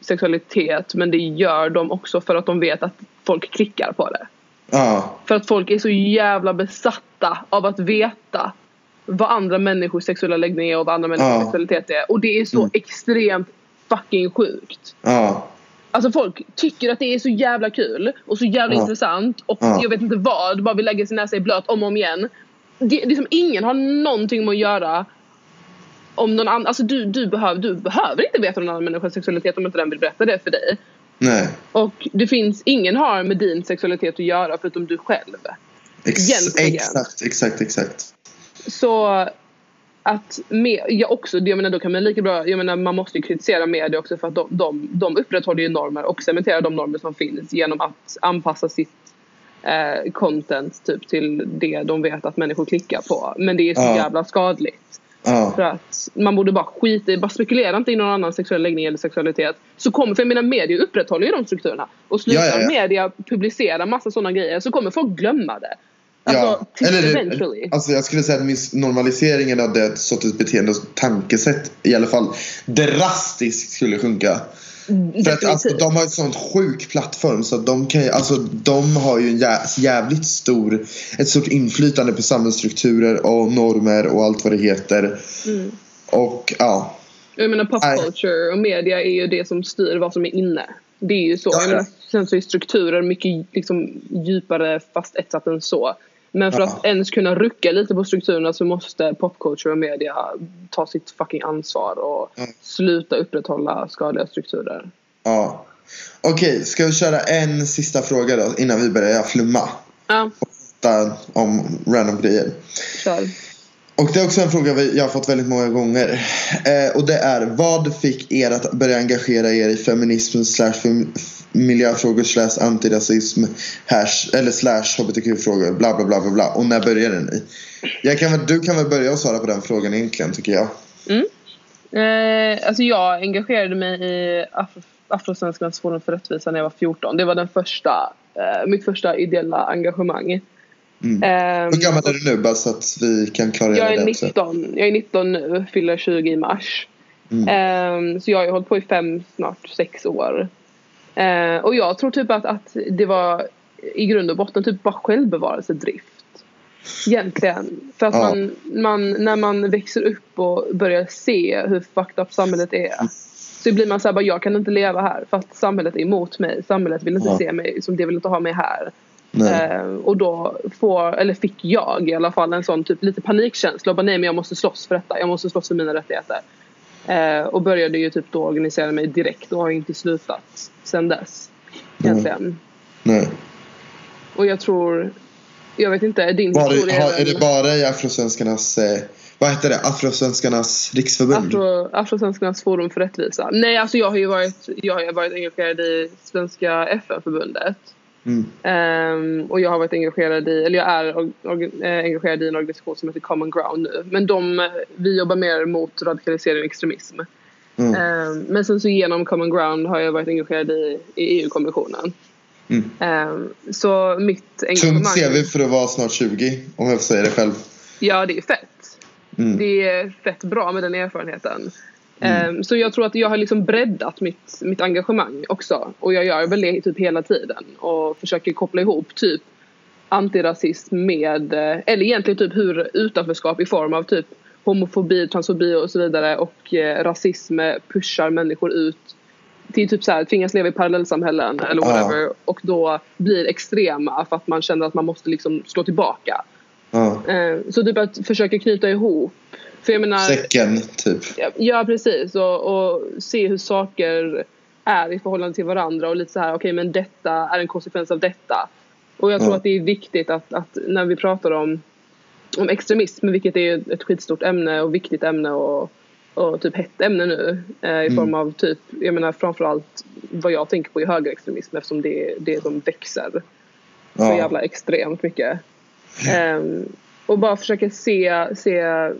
sexualitet men det gör de också för att de vet att folk klickar på det. Ja. För att folk är så jävla besatta av att veta vad andra människors sexuella läggning är och vad andra människors ja. sexualitet är. Och det är så mm. extremt fucking sjukt. Ja. Alltså folk tycker att det är så jävla kul och så jävla ja. intressant och ja. jag vet inte vad, bara vill lägga sin näsa i blöt om och om igen. Det, det är som ingen har någonting med att göra om någon annan, alltså du, du, behöver, du behöver inte veta om någon annan människas sexualitet om inte den vill berätta det för dig. Nej. Och det finns, ingen har med din sexualitet att göra förutom du själv. Ex exakt, exakt, exakt. Så att med, ja också, jag menar då kan man lika bra, jag menar man måste ju kritisera media också för att de, de, de upprätthåller ju normer och cementerar de normer som finns genom att anpassa sitt eh, content typ till det de vet att människor klickar på. Men det är så ja. jävla skadligt. Ja. För att man borde bara skita i, bara spekulera inte i någon annan sexuell läggning eller sexualitet. Så kommer, för jag menar media upprätthåller ju de strukturerna. Och slutar ja, ja, media publicera massa sådana grejer så kommer folk glömma det. Alltså, ja, eller eventually. Alltså jag skulle säga att normaliseringen av det sortens beteende och tankesätt i alla fall drastiskt skulle sjunka. Mm, För att alltså, de har en sån sjuk plattform så de kan alltså de har ju en jävligt stor, ett stort inflytande på samhällsstrukturer och normer och allt vad det heter. Mm. Och ja. Jag menar popculture och media är ju det som styr vad som är inne. Det är ju så. Ja, jag menar, sen så är strukturer mycket liksom, djupare fastetsat än så. Men för ja. att ens kunna rucka lite på strukturerna så måste popculture och media ta sitt fucking ansvar och mm. sluta upprätthålla skadliga strukturer. Ja. Okej, okay, ska vi köra en sista fråga då innan vi börjar flumma? Ja. om random grejer. Kör. Och det är också en fråga jag har fått väldigt många gånger. Eh, och det är vad fick er att börja engagera er i feminism slash miljöfrågor slash antirasism hash, eller slash hbtq-frågor bla bla bla bla bla. Och när började ni? Jag kan, du kan väl börja och svara på den frågan egentligen tycker jag. Mm. Eh, alltså jag engagerade mig i Afro, Afrosvenskarnas forum för rättvisa när jag var 14. Det var den första, eh, mitt första ideella engagemang. Mm. Um, Hur gammal är du nu bara så att vi kan klargöra jag är det 19, Jag är 19 nu, fyller 20 i mars. Mm. Um, så jag har hållit på i fem, snart sex år. Uh, och jag tror typ att, att det var i grund och botten typ bara självbevarelsedrift. Egentligen. För att ja. man, man, när man växer upp och börjar se hur fucked up samhället är. Så blir man såhär, jag kan inte leva här för att samhället är emot mig. Samhället vill inte ja. se mig, som det vill inte ha mig här. Eh, och då får, eller fick jag i alla fall en sån typ lite panikkänsla och bara nej men jag måste slåss för detta, jag måste slåss för mina rättigheter. Eh, och började ju typ då organisera mig direkt och har inte slutat sen dess. Egentligen. Nej. Och jag tror, jag vet inte, är din Var historia... Har, är det bara i Afrosvenskarnas eh, vad heter det? Afrosvenskarnas riksförbund? Afro, Afrosvenskarnas forum för rättvisa. Nej, alltså jag har ju varit, jag har varit engagerad i Svenska FN-förbundet. Mm. Um, och jag har varit engagerad i, eller jag är eh, engagerad i en organisation som heter Common Ground nu. Men de, vi jobbar mer mot radikalisering och extremism. Mm. Um, men sen så genom Common Ground har jag varit engagerad i, i EU-kommissionen. Mm. Um, så mitt engagemang... Tungt CV för att vara snart 20 om jag får säga det själv. Ja det är fett. Mm. Det är fett bra med den erfarenheten. Mm. Um, så jag tror att jag har liksom breddat mitt, mitt engagemang också. Och jag gör väl det typ hela tiden. Och försöker koppla ihop typ antirasism med, eh, eller egentligen typ hur utanförskap i form av typ homofobi, transfobi och så vidare och eh, rasism pushar människor ut till typ så här, tvingas leva i parallellsamhällen eller whatever uh. och då blir extrema för att man känner att man måste liksom slå tillbaka. Uh. Så typ att försöka knyta ihop för jag menar, Säcken, typ. Ja, precis. Och, och se hur saker är i förhållande till varandra och lite så här, okej okay, men detta är en konsekvens av detta. Och jag tror mm. att det är viktigt att, att, när vi pratar om, om extremism, vilket är ett skitstort ämne och viktigt ämne och, och typ hett ämne nu eh, i mm. form av typ, jag menar framförallt vad jag tänker på i högerextremism eftersom det är det som växer så jävla extremt mycket. Um, och bara försöka se, se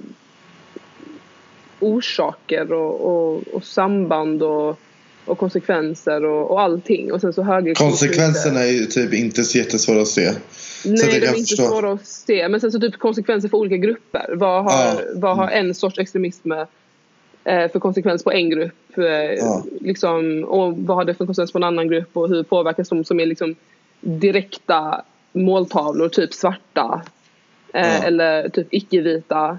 orsaker och, och, och samband och, och konsekvenser och, och allting. Och sen så höger Konsekvenserna är ju typ inte så jättesvåra att se. Nej, de är inte svåra att se. Men sen så typ konsekvenser för olika grupper. Vad har, ja. vad har en sorts extremism eh, för konsekvens på en grupp? Eh, ja. Liksom, och vad har det för konsekvens på en annan grupp? Och hur påverkas de som är liksom direkta måltavlor, typ svarta eh, ja. eller typ icke-vita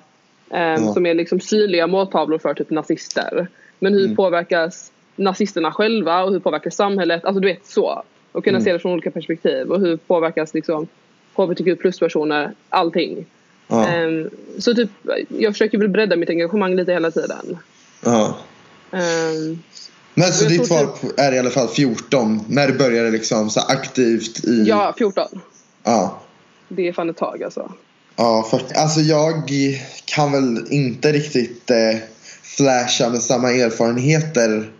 eh, som är liksom synliga måltavlor för typ nazister. Men hur mm. påverkas nazisterna själva och hur påverkas samhället? Alltså du vet så. Och kunna mm. se det från olika perspektiv och hur påverkas liksom hbtq plus-personer, allting. Ja. Um, så typ, jag försöker väl bredda mitt engagemang lite hela tiden. Ja. Um, men så ditt svar typ... är i alla fall 14? När du började liksom så aktivt i... Ja, 14. Ja. Det är fan ett tag alltså. Ja, för, alltså jag kan väl inte riktigt eh, flasha med samma erfarenheter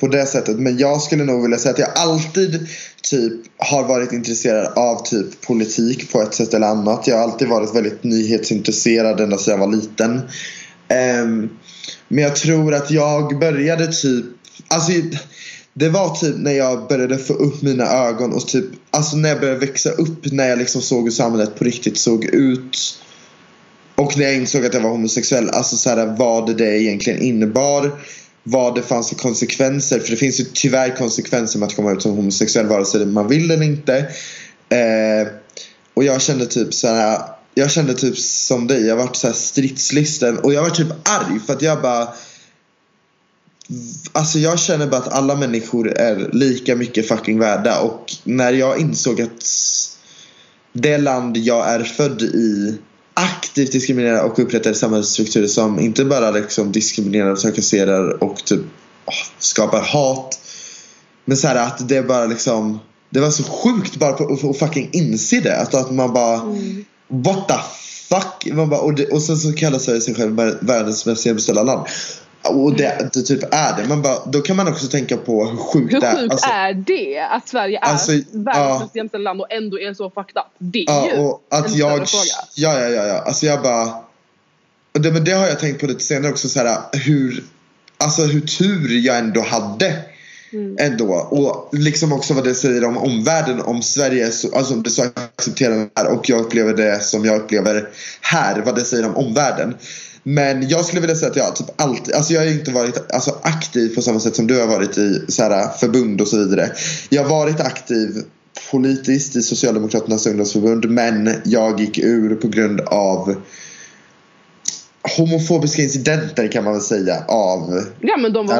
på det sättet. Men jag skulle nog vilja säga att jag alltid typ har varit intresserad av typ politik på ett sätt eller annat. Jag har alltid varit väldigt nyhetsintresserad ända sedan jag var liten. Um, men jag tror att jag började typ, alltså det var typ när jag började få upp mina ögon och typ, alltså när jag började växa upp när jag liksom såg hur samhället på riktigt såg ut. Och när jag insåg att jag var homosexuell, alltså så här, vad det egentligen innebar vad det fanns för konsekvenser. För det finns ju tyvärr konsekvenser med att komma ut som homosexuell vare sig man vill eller inte. Eh, och jag kände typ så här, Jag kände typ som dig, jag vart så här stridslisten och jag var typ arg för att jag bara Alltså jag känner bara att alla människor är lika mycket fucking värda och när jag insåg att det land jag är född i aktivt diskriminerar och upprättar samhällsstrukturer som inte bara liksom diskriminerar och trakasserar och typ oh, skapar hat. Men så här att det bara liksom Det var så sjukt bara att fucking inse det. Alltså att man bara mm. What the fuck? Man bara, och, det, och sen så kallar Sverige sig själv världens mest jämställda land. Och det, det, typ är det. Men bara, då kan man också tänka på hur sjukt hur det är. Hur sjukt alltså, är det? Att Sverige är alltså, världens mest jämställda land och ändå är så fucked up. Det är ja, ju och att en jag, fråga. Ja, ja, ja, ja. Alltså jag bara... Det, men det har jag tänkt på lite senare också. Så här, hur, alltså hur tur jag ändå hade. Mm. Ändå. Och liksom också vad det säger om omvärlden. Om Sverige alltså om det så accepterar här och jag upplever det som jag upplever här. Vad det säger om omvärlden. Men jag skulle vilja säga att jag typ alltid, alltså jag har inte varit alltså, aktiv på samma sätt som du har varit i så här, förbund och så vidare. Jag har varit aktiv politiskt i Socialdemokraternas ungdomsförbund men jag gick ur på grund av homofobiska incidenter kan man väl säga av Ja men de var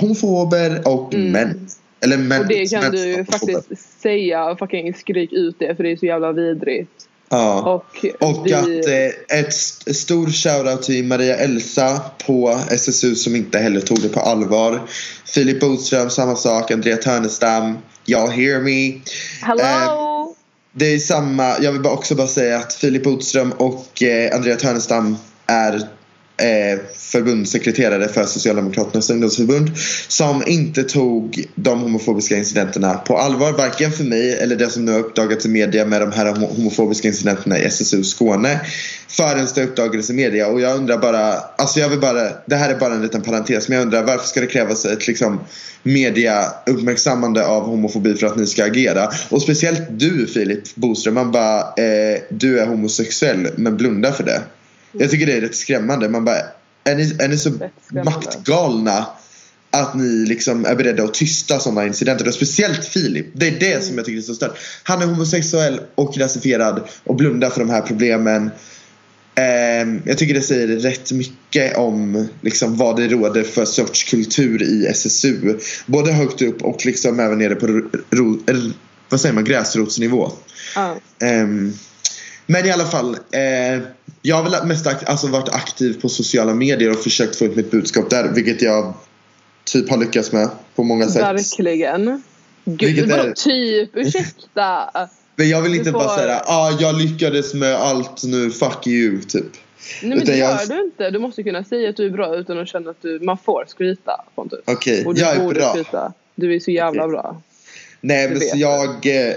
homofober och män. Eller män. Och det kan du faktiskt säga, fucking skrik ut det för det är så jävla vidrigt. Ja. Och, och vi... att eh, ett stor shoutout till Maria Elsa på SSU som inte heller tog det på allvar. Filip Bodström samma sak. Andrea Törnestam. Y'all hear me. Hello. Eh, det är samma. Jag vill bara också bara säga att Filip Bodström och eh, Andrea Törnestam är Eh, förbundssekreterare för Socialdemokraternas ungdomsförbund som inte tog de homofobiska incidenterna på allvar. Varken för mig eller det som nu har uppdagats i media med de här homofobiska incidenterna i SSU Skåne. Förrän det uppdagades i media och jag undrar bara, alltså jag vill bara, det här är bara en liten parentes men jag undrar varför ska det krävas ett liksom media uppmärksammande av homofobi för att ni ska agera? Och speciellt du Filip Boström, man bara, eh, du är homosexuell men blunda för det. Jag tycker det är rätt skrämmande. Man bara, är ni, är ni så maktgalna att ni liksom är beredda att tysta sådana incidenter? Och speciellt Filip. Det är det mm. som jag tycker är så stört. Han är homosexuell och rasifierad och blundar för de här problemen. Um, jag tycker det säger rätt mycket om liksom, vad det råder för sorts kultur i SSU. Både högt upp och liksom även nere på ro, eller, vad säger man, gräsrotsnivå. Mm. Um, men i alla fall. Eh, jag har väl mest akt alltså varit aktiv på sociala medier och försökt få ut mitt budskap där. Vilket jag typ har lyckats med på många sätt. Verkligen. Gud, är... typ? Ursäkta. Men jag vill inte får... bara säga ah, jag lyckades med allt nu, fuck you typ. Nej men utan det gör jag... du inte. Du måste kunna säga att du är bra utan att känna att du, man får skryta Pontus. Okej, okay. jag är bra. Skryta. Du är så jävla okay. bra. Nej men så jag, uh,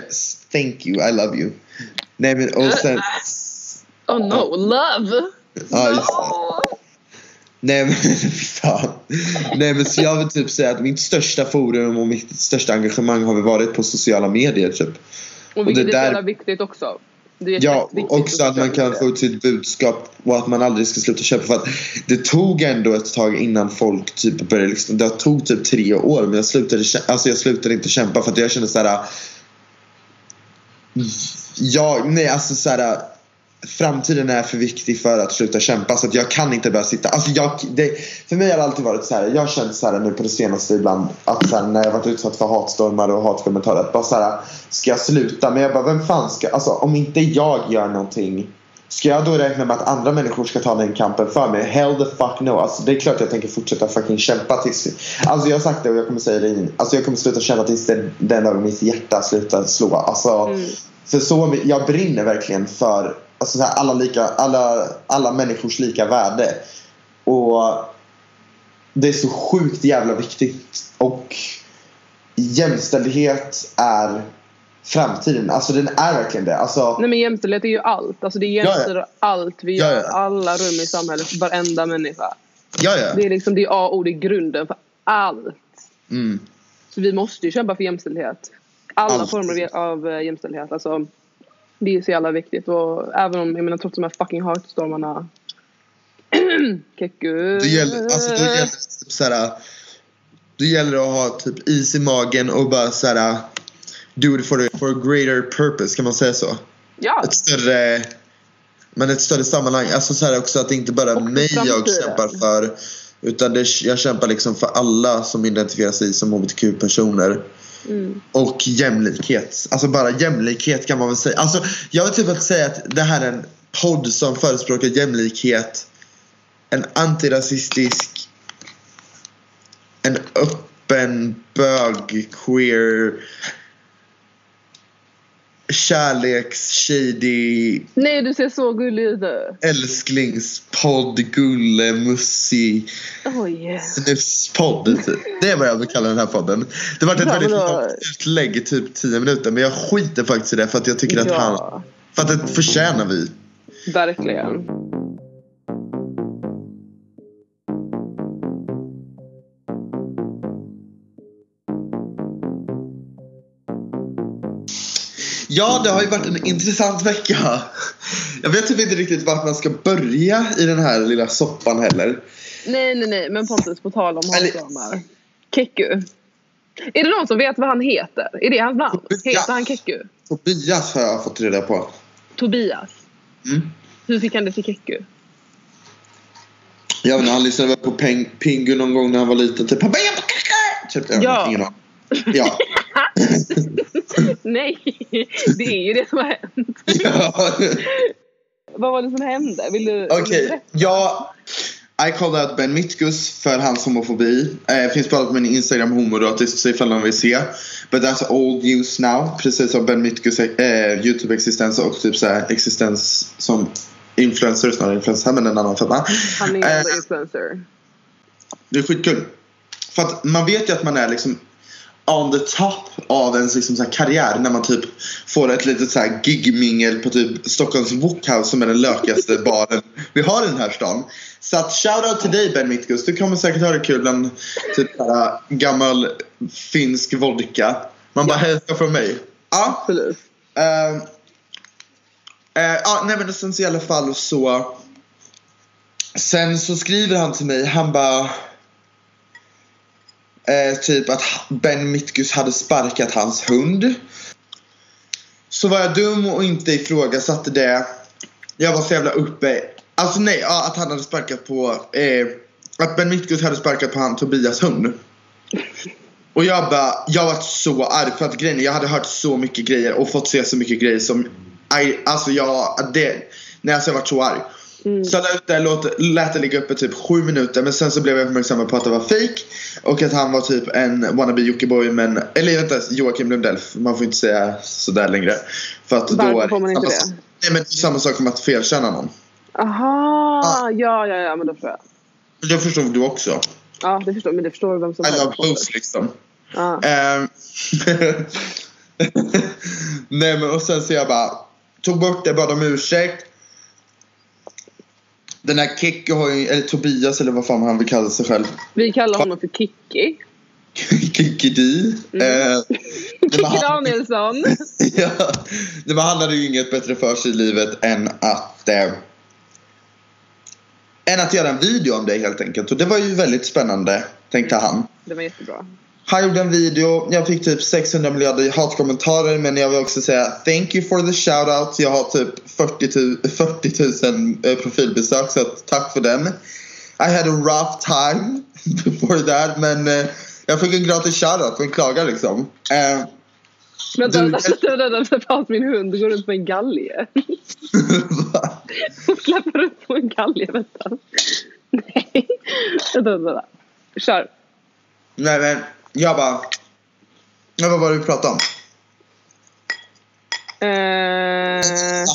thank you, I love you. Nej men och sen... Oh no, love! Ja, just Nej men fan. Nej men så jag vill typ säga att mitt största forum och mitt största engagemang har väl varit på sociala medier typ. Och vilket och det är där... viktigt också. ja, också att man kan få ut sitt budskap och att man aldrig ska sluta köpa. För att det tog ändå ett tag innan folk typ började liksom, Det tog typ tre år men jag slutade, alltså jag slutade inte kämpa för att jag kände såhär Ja, nej alltså såhär äh, framtiden är för viktig för att sluta kämpa så att jag kan inte bara sitta. Alltså jag, det, för mig har det alltid varit så här. Jag har känt så här nu på det senaste ibland att så här, när jag varit utsatt för hatstormar och hatkommentarer att bara så här, ska jag sluta? Men jag bara vem fan ska, alltså om inte jag gör någonting Ska jag då räkna med att andra människor ska ta den kampen för mig? Hell the fuck no. Alltså, det är klart jag tänker fortsätta fucking kämpa tills... Alltså jag har sagt det och jag kommer säga det igen. Alltså jag kommer sluta känna tills den, den dagen mitt hjärta slutar slå. Alltså, mm. För så, jag brinner verkligen för alltså så här, alla, lika, alla, alla människors lika värde. Och det är så sjukt jävla viktigt. Och jämställdhet är framtiden. Alltså den är verkligen det. Alltså, Nej men jämställdhet är ju allt. Alltså det jämställer ja, ja. allt vi gör. Ja, alla rum i samhället. Varenda människa. Ja, ja. Det är liksom det är A och. Det är grunden för allt. Mm. Så vi måste ju kämpa för jämställdhet. Alla allt. former av eh, jämställdhet. Alltså, det är så jävla viktigt och även om, jag menar trots de här fucking heartstormarna Keku Det gäller, alltså det gäller typ såhär Det gäller att ha typ is i magen och bara såhär Do it for a, for a greater purpose, kan man säga så? Ja! Ett större Men ett större sammanhang, alltså såhär också att det inte bara är mig jag kämpar för Utan det, jag kämpar liksom för alla som identifierar sig som hbtq-personer Mm. Och jämlikhet. Alltså bara jämlikhet kan man väl säga. Alltså, jag vill typ att säga att det här är en podd som förespråkar jämlikhet. En antirasistisk. En öppen bög, queer kärleks shady Nej du ser så gullig ut Älsklingspodd, gulle, mussi oh, yeah. Snuspodd typ. Det är vad jag vill kalla den här podden Det var ett väldigt långt utlägg, typ 10 minuter Men jag skiter faktiskt i det för att jag tycker ja. att han För att det förtjänar vi Verkligen Ja, det har ju varit en intressant vecka. Jag vet typ inte riktigt vart man ska börja i den här lilla soppan heller. Nej, nej, nej. Men Pontus, på tal om Eller... Keku. Är det någon som vet vad han heter? Är det hans namn? Tobias. Heter han Keku? Tobias har jag fått reda på. Tobias? Mm. Hur fick han det till Keku? Jag vet inte, han lyssnade väl på Peng, Pingu någon gång när han var liten. Typ, han bara, typ, jag ja. ingen aning. Ja. Nej, det är ju det som har hänt. Ja. Vad var det som hände? Vill du, Okej, okay. ja. I called out Ben Mitkus för hans homofobi. Eh, finns bara på min Instagram homoratiskt så ifall någon vill se. But that's old news now. Precis som Ben Mitkus eh, Youtube-existens och typ så existens som influencer snarare influencer men en annan femma. Han är eh, influencer. Det är skitkul. För att man vet ju att man är liksom on the top av ens liksom så karriär när man typ får ett litet så här gigmingel på typ Stockholms Wokhouse som är den lökigaste baren vi har i den här stan. Så att shoutout till dig Ben Mittgus. Du kommer säkert ha det kul bland typ här gammal finsk vodka. Man bara ja. hälsar från mig. Ja. Absolut. Uh, uh, uh, nej men sen så i alla fall så Sen så skriver han till mig. Han bara Eh, typ att Ben Mitkus hade sparkat hans hund. Så var jag dum och inte ifrågasatte det. Jag var så jävla uppe. Alltså nej, ja, att han hade sparkat på... Eh, att Ben Mitkus hade sparkat på han Tobias hund. Och jag bara, jag var så arg för att grejen jag hade hört så mycket grejer och fått se så mycket grejer som... I, alltså jag, det... Nej alltså jag var så arg. Mm. Så jag la ut det, låt, lät det ligga uppe typ sju minuter men sen så blev jag uppmärksammad på att det var fake Och att han var typ en wannabe Jockiboi men, eller vänta Joakim Lundell, man får inte säga sådär längre. För att Varför då är, får man inte det? Nej men det är samma sak som att felkänna någon. Aha, ah. ja ja ja men då förstår jag. Det förstår du också. Ja det förstår men det förstår vem som I love both liksom. Ah. Um, Nej men och sen så jag bara tog bort det, bad om ursäkt. Den här Kikki har ju, eller Tobias eller vad fan han vill kalla sig själv. Vi kallar honom för Kikki. Kikki D. Mm. Eh, Kikki Danielsson. ja. Men han hade ju inget bättre för sig i livet än att eh, än att göra en video om det helt enkelt. Och det var ju väldigt spännande, tänkte han. Det var jättebra. Han gjorde en video, jag fick typ 600 miljarder hatkommentarer men jag vill också säga thank you for the shoutout. Jag har typ 40 000, 40 000 profilbesök så tack för den. I had a rough time before that men eh, jag fick en gratis shoutout för en klaga liksom. Uh, Vänta, du... vänta, vänta, vänta, min hund går runt på en galge. Hon släpper runt på en galge, vänta. Nej, vänta, vänta. Kör. Nej men, jag bara... Vad var det vi pratade om? Uh...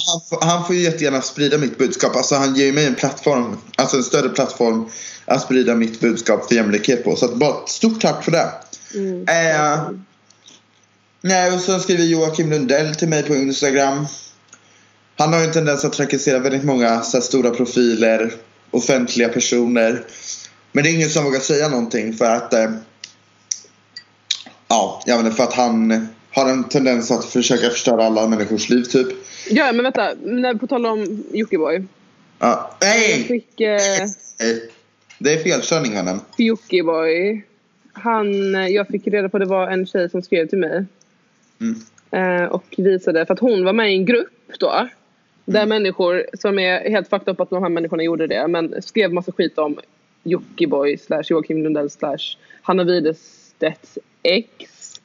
Han, får, han får ju jättegärna sprida mitt budskap. Alltså han ger mig en plattform, alltså en större plattform att sprida mitt budskap för jämlikhet på. Så att bara stort tack för det. Mm. Uh, Nej, och så skriver Joakim Lundell till mig på Instagram. Han har ju en tendens att trakassera väldigt många så stora profiler, offentliga personer. Men det är ingen som vågar säga någonting för att eh, Ja, jag menar för att han har en tendens att försöka förstöra alla människors liv typ. Ja, men vänta. När, på tal om Jockiboi. Ja. Nej! Fick, eh, det är felkörning mannen. Jockiboi. Han, jag fick reda på att det var en tjej som skrev till mig. Mm. Eh, och visade, för att hon var med i en grupp då. Där mm. människor som är helt fucked up att de här människorna gjorde det. Men skrev massa skit om Jockiboi slash Joakim Lundell slash Hanna Widestedts ex.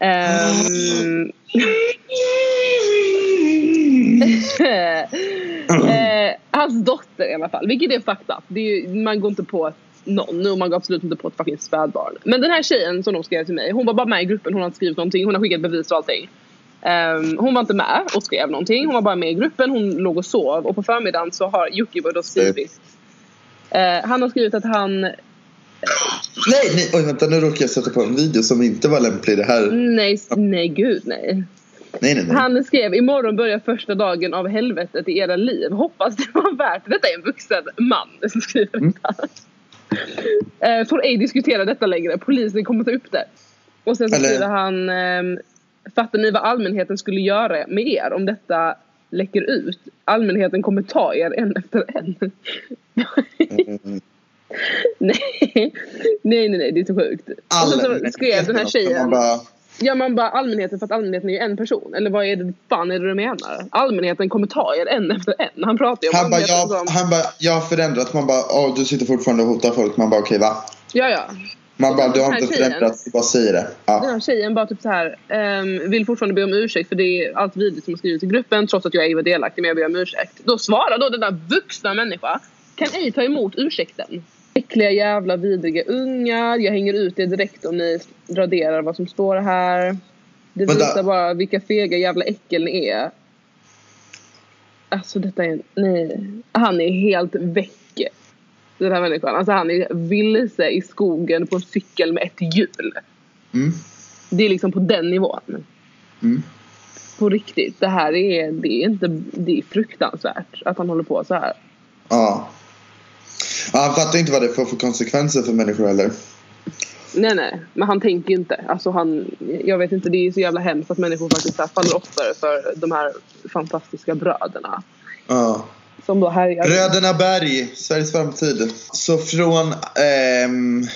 Um, eh, hans dotter i alla fall, vilket är ju, man går inte på någon och man går absolut inte på ett fucking spädbarn. Men den här tjejen som de skrev till mig, hon var bara med i gruppen, hon har inte skrivit någonting, hon har skickat bevis och allting. Um, hon var inte med och skrev någonting, hon var bara med i gruppen, hon låg och sov och på förmiddagen så har Jockiboi då skrivit uh, Han har skrivit att han Nej, nej, oj vänta nu råkade jag sätta på en video som inte var lämplig det här. Nej, nej gud nej. Nej, nej, nej. Han skrev imorgon börjar första dagen av helvetet i era liv. Hoppas det var värt Detta är en vuxen man som skriver mm. detta. Mm. får ej diskutera detta längre. Polisen kommer ta upp det. Och sen så Eller... skriver han ehm, Fattar ni vad allmänheten skulle göra med er om detta läcker ut? Allmänheten kommer ta er en efter en. mm. nej. nej, nej, det är så sjukt. All... Och så skrev den här tjejen. Man bara... Ja man bara allmänheten för att allmänheten är ju en person. Eller vad är det fan är det du menar? Allmänheten kommer ta er en efter en. Han pratar ju om han bara, jag, som... han bara, jag har förändrat. Man bara, åh du sitter fortfarande och hotar folk. Man bara okej okay, va? Ja ja. Man bara, du har inte tjejen, förändrat, du bara säger det. Ja. Den här tjejen bara typ så här, um, vill fortfarande be om ursäkt för det är allt vidrigt som har skrivits i gruppen trots att jag ej var delaktig men jag ber om ursäkt. Då svarar då den där vuxna människa, kan ej ta emot ursäkten. Äckliga jävla vidriga ungar. Jag hänger ut det direkt om ni raderar vad som står här. Det Vänta. visar bara vilka fega jävla äckel ni är. Alltså detta är... Nej. Han är helt väck. Den här människan. Alltså han är vilse i skogen på en cykel med ett hjul. Mm. Det är liksom på den nivån. Mm. På riktigt. Det här är, det är inte... Det är fruktansvärt att han håller på så här. Ja. Han fattar inte vad det får för konsekvenser för människor heller. Nej, nej. Men han tänker ju inte. Alltså han, jag vet inte, det är så jävla hemskt att människor faktiskt faller offer för de här fantastiska bröderna. Ja. Som då härjar. Bröderna Berg, Sveriges framtid. Så från ähm,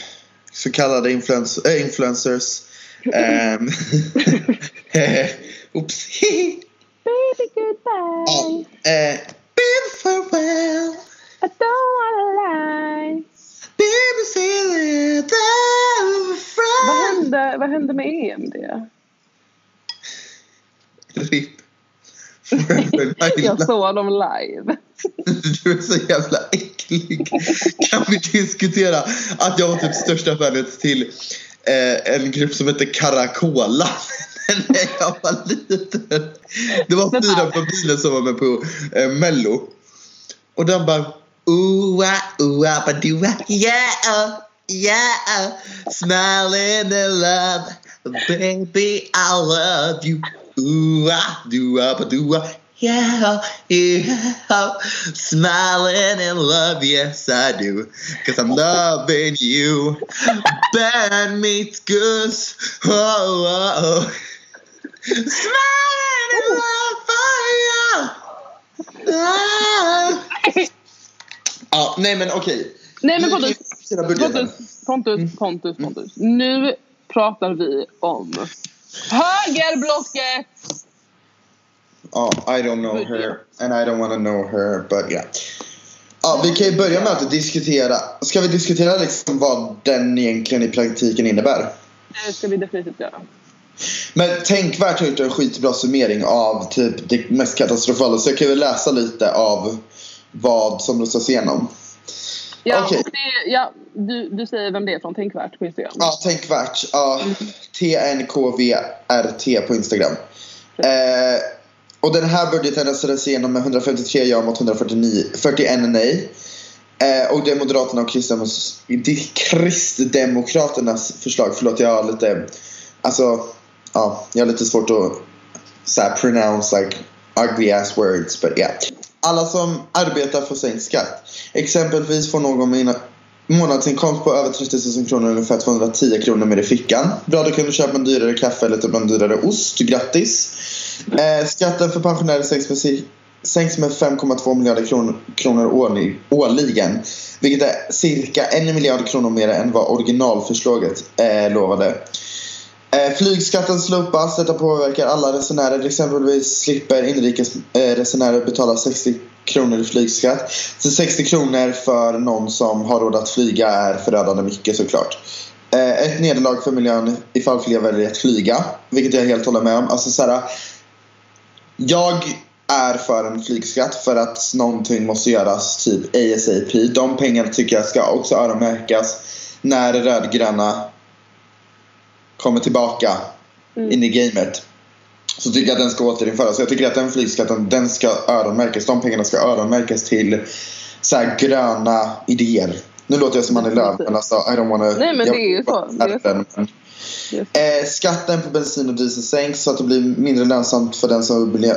så kallade influens äh, influencers. ähm, Oops. Baby goodbye. Äh, bid farewell. I don't wanna lie. Baby say that vad hände, vad hände med EMD? RIP. jag såg dem live. Du är så jävla äcklig. Kan vi diskutera att jag var typ största fanet till eh, en grupp som heter Caracola när jag var liten. Det var fyra på bilen som var med på eh, Mello. Och den bara Ooh-ah, ooh-ah, ba-doo-ah, yeah, yeah. Smiling in love, baby, I love you. Ooh-ah, doo-ah, ba-doo-ah, yeah, yeah. Smiling in love, yes I do. Cause I'm loving you. Bad meets goose. Oh, oh, oh. Smiling in love for you. Ah. Ja, nej men okej. Nej men Pontus, Pontus, Pontus, Pontus, Pontus. Nu pratar vi om högerblocket! Ja, I don't know her and I don't want to know her, but yeah. Ja, vi kan ju börja med att diskutera. Ska vi diskutera liksom vad den egentligen i praktiken innebär? Det ska vi definitivt göra. Men Tänkvärt har gjort en skitbra summering av typ det mest katastrofala. Så jag kan väl läsa lite av vad som röstas igenom. Ja, okay. det, ja du, du säger vem det är från Tänkvärt på Instagram. Ja, Tänkvärt. Ja, TNKVRT på Instagram. Eh, och den här budgeten röstades igenom med 153 ja mot 141 nej. Eh, och det är Moderaterna och Kristdemokraternas förslag. Förlåt, jag har lite... Alltså, ja, jag har lite svårt att så här, pronounce like ugly ass words, but yeah. Alla som arbetar får sänkt skatt. Exempelvis får någon med månadsinkomst på över 30 000 kronor ungefär 210 kronor mer i fickan. Bra, då kan du köpa en dyrare kaffe eller typ en dyrare ost. Grattis! Eh, skatten för pensionärer sänks med, sänks med 5,2 miljarder kronor, kronor årlig, årligen. Vilket är cirka en miljard kronor mer än vad originalförslaget eh, lovade. Eh, flygskatten slopas. Detta påverkar alla resenärer. Exempelvis slipper inrikesresenärer eh, betala 60 kronor i flygskatt. Så 60 kronor för någon som har råd att flyga är förödande mycket såklart. Eh, ett nederlag för miljön ifall fler väljer att flyga. Vilket jag helt håller med om. Alltså så här, jag är för en flygskatt för att någonting måste göras typ ASAP. De pengarna tycker jag ska också öronmärkas när rödgröna kommer tillbaka mm. in i gamet. Så tycker jag att den ska återinföras. Jag tycker att den flygskatten den ska öronmärkas. De pengarna ska öronmärkas till så gröna idéer. Nu låter jag som Annie Lööf men alltså I don't wanna... Nej men det är ju så. Det är så. Eh, skatten på bensin och diesel sänks så att det blir mindre lönsamt för den som vill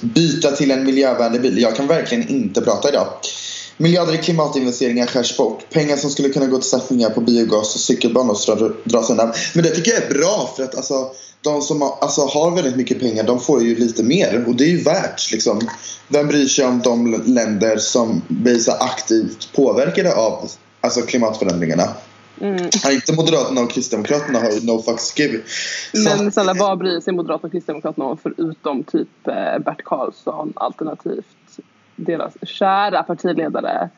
byta till en miljövänlig bil. Jag kan verkligen inte prata idag. Miljarder i klimatinvesteringar skärs bort. Pengar som skulle kunna gå till satsningar på biogas och cykelbanor dras undan. Men det tycker jag är bra för att alltså, de som har, alltså, har väldigt mycket pengar de får ju lite mer och det är ju värt. Liksom. Vem bryr sig om de länder som blir så aktivt påverkade av alltså, klimatförändringarna? Mm. inte Moderaterna och Kristdemokraterna har ju no fucks give. Men snälla vad bryr sig Moderaterna och Kristdemokraterna om förutom typ eh, Bert Karlsson alternativt deras kära partiledare.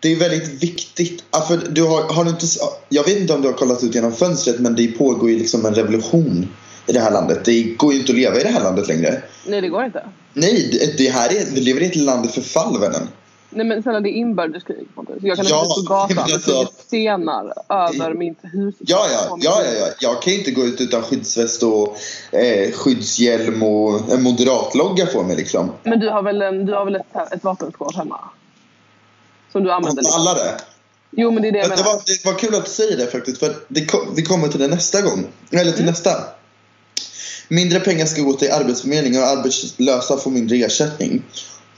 Det är väldigt viktigt. Alltså, du har, har du inte, jag vet inte om du har kollat ut genom fönstret men det pågår ju liksom en revolution i det här landet. Det går ju inte att leva i det här landet längre. Nej, det går inte. Nej, det, det här är, vi lever i ett land i förfall, vännen. Nej men snälla det är inbördeskrig Jag kan ja, inte gå på gatan alltså, med stenar över mitt hus. Ja ja, ja, ja, ja. Jag kan inte gå ut utan skyddsväst och eh, skyddshjälm och en moderatlogga på mig liksom. Men du har väl, en, du har väl ett, ett vapenskåp hemma? Som du använder? Liksom. Alla det? Jo men det är det jag menar. Det var, det var kul att du säger det faktiskt. För det kom, vi kommer till det nästa gång. Eller till mm. nästa. Mindre pengar ska gå till arbetsförmedlingen och arbetslösa får mindre ersättning.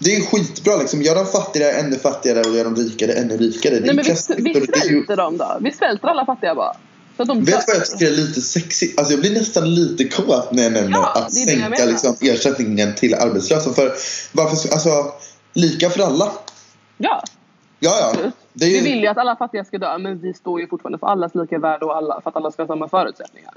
Det är skitbra liksom. Gör de fattigare ännu fattigare och gör de rikare ännu rikare. Det Nej, men vi, vi svälter dem då. Vi svälter alla fattiga bara. Så de Vet du vad jag tycker är lite sexigt? Alltså jag blir nästan lite kåt när jag nämner ja, att sänka liksom, ersättningen till arbetslösa. För varför, alltså, lika för alla. Ja. Ja, ja. Ju... Vi vill ju att alla fattiga ska dö men vi står ju fortfarande för allas lika värde och alla, för att alla ska ha samma förutsättningar.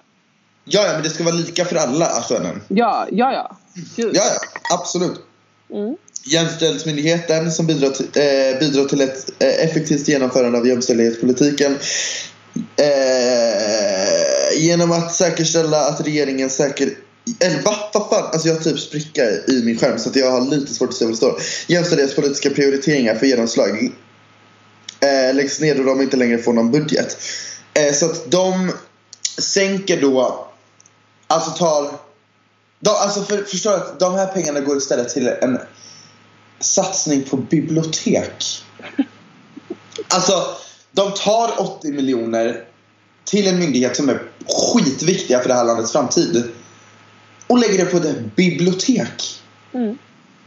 Ja, ja, men det ska vara lika för alla, alltså. Ja, ja, ja. Gud. Ja, ja. Absolut. Mm. Jämställdhetsmyndigheten som bidrar till, eh, bidrar till ett eh, effektivt genomförande av jämställdhetspolitiken. Eh, genom att säkerställa att regeringen säker... Eller va? Vad fan? Alltså jag har typ spricka i min skärm så att jag har lite svårt att se vad det står. Jämställdhetspolitiska prioriteringar för genomslag eh, läggs ner då de inte längre får någon budget. Eh, så att de sänker då, alltså tar de, alltså för, förstår du att de här pengarna går istället till en satsning på bibliotek. Alltså, de tar 80 miljoner till en myndighet som är skitviktiga för det här landets framtid och lägger det på ett bibliotek. Mm.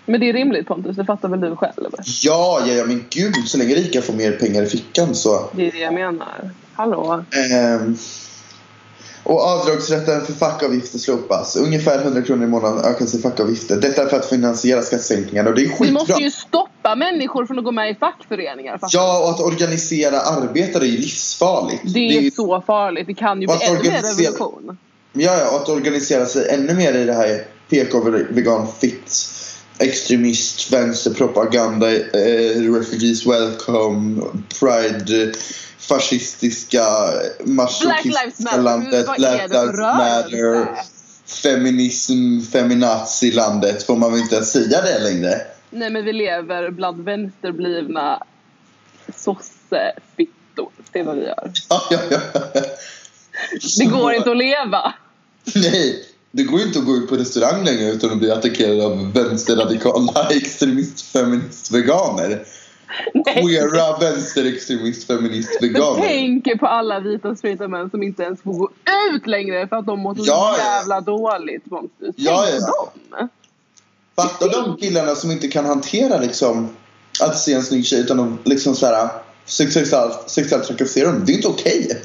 Men det är rimligt Pontus, det fattar väl du själv? Ja, ja, ja men gud, så länge rika får mer pengar i fickan så. Det är det jag menar. Hallå? Um, och avdragsrätten för fackavgifter slopas. Ungefär 100 kronor i månaden ökas i fackavgifter. Detta för att finansiera skattesänkningar och det är skitbra. Vi måste ju stoppa människor från att gå med i fackföreningar. Ja, och att organisera arbetare är ju livsfarligt. Det är, det är så farligt. Det kan ju bli ännu mer revolution. Ja, ja, och att organisera sig ännu mer i det här PK vegan fit extremist vänsterpropaganda, eh, refugees welcome, pride fascistiska masochistiska landet, Black Lives Matter, feminism, feminazi-landet. Får man väl inte ens säga det längre? Nej men vi lever bland vänsterblivna sossefittor. Det är vad vi gör. Ja, ja, ja. Det går inte att leva. Nej, det går inte att gå ut på restaurang längre utan att bli attackerad av vänsterradikala extremist, feminist, veganer. Queera vänsterextremist, feminist, veganer. Tänk på alla vita straighta män som inte ens får gå ut längre för att de mår så ja, jävla ja. dåligt. Tänk ja, ja. på dem. Fatta de killarna som inte kan hantera liksom att se en snygg tjej utan de liksom sexuellt, sexuellt trakasserar dem. Det är inte okej. Okay.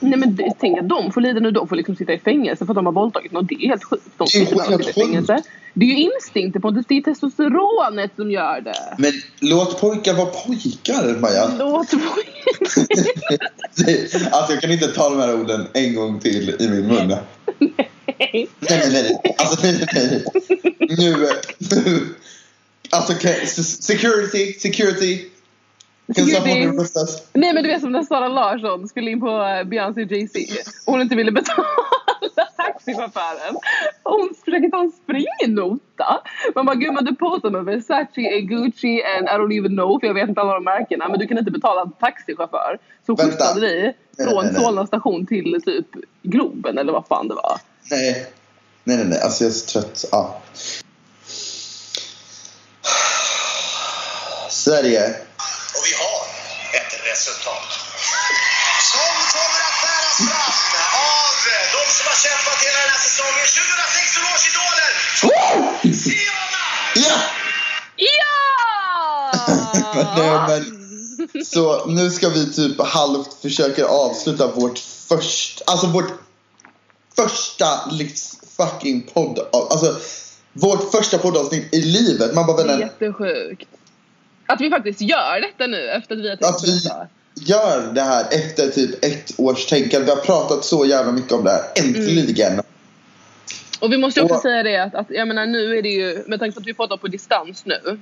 Nej men tänk att de får lida nu, de får liksom sitta i fängelse för att de har våldtagit någon. Det är helt sjukt. De sitta i fängelse. Det är ju instinkter Pontus, det är testosteronet som gör det. Men låt pojkar vara pojkar Maja. Låt pojkar. alltså jag kan inte ta de här orden en gång till i min mun. Nej. Nej, nej, nej. Alltså nej, nej. Nu, nu. Alltså security, security. Nej men du vet som när Sara Larsson skulle in på Beyoncé och Jay-Z och hon inte ville betala taxichauffören. Hon försöker ta en springnota. Man bara gumman du postar med Versace, Gucci and I don't even know för jag vet inte alla de märkena men du kan inte betala taxichaufför. Så skjutsade vi från Solna station till typ Globen eller vad fan det var. Nej, nej, nej, nej. alltså jag är så trött. Ja. Sverige resultat. Som kommer att bäras fram av de som har kämpat hela den här säsongen. 2016 års idoler! Siona! Ja! Ja! Nej, men, så nu ska vi typ halvt försöka avsluta vårt första, alltså vårt första livs fucking podd, alltså vårt första poddavsnitt i livet. Man bara, det är jättesjukt. Att vi faktiskt gör detta nu efter att vi har att vi gör det här efter typ ett års tänkande. Vi har pratat så jävla mycket om det här. Äntligen! Mm. Och vi måste också och, säga det att, att, jag menar nu är det ju, med tanke på att vi poddar på distans nu.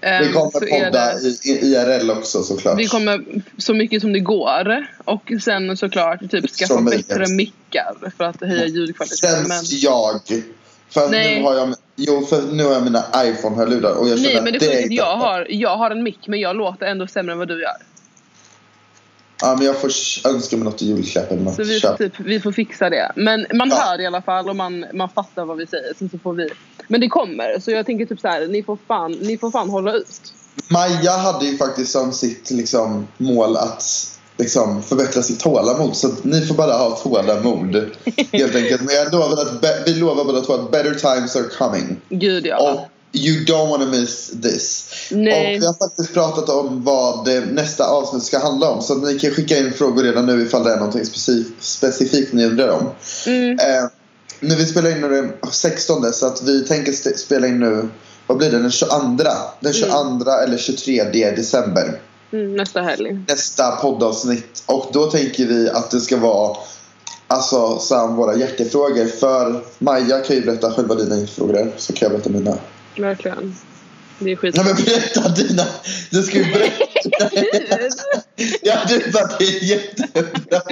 Vi kommer podda det, i, i IRL också såklart. Vi kommer så mycket som det går. Och sen såklart typ skaffa bättre mickar för att höja ljudkvaliteten. Men... jag. För Nej. nu har jag Jo, för nu har jag mina iPhone-hörlurar och jag känner Nej, men det, det är jag har, jag har en mick men jag låter ändå sämre än vad du gör. Ja, men jag får önska mig något i julklapp eller något. Så vi, typ, vi får fixa det. Men man ja. hör i alla fall och man, man fattar vad vi säger. Sen så får vi... Men det kommer. Så jag tänker typ så här, ni får fan, ni får fan hålla ut. Maja hade ju faktiskt som sitt liksom, mål att liksom, förbättra sitt tålamod. Så ni får bara ha tålamod. helt enkelt. Men jag lovar att vi lovar båda två att better times are coming. Gud ja. Och you don't wanna miss this. Nej. Och vi har faktiskt pratat om vad nästa avsnitt ska handla om. Så ni kan skicka in frågor redan nu ifall det är något specif specifikt ni undrar om. Mm. Eh, nu vi spelar in nu den 16 så att vi tänker spela in nu vad blir det, den 22? Den 22 mm. eller 23 december. Mm, nästa helg. Nästa poddavsnitt. Och då tänker vi att det ska vara Alltså så våra hjärtefrågor. För Maja kan ju berätta själva dina hjärtefrågor så kan jag berätta mina. Verkligen. Det är skit. Nej men berätta dina! Du ska ju berätta. ja du bara det är jättebra.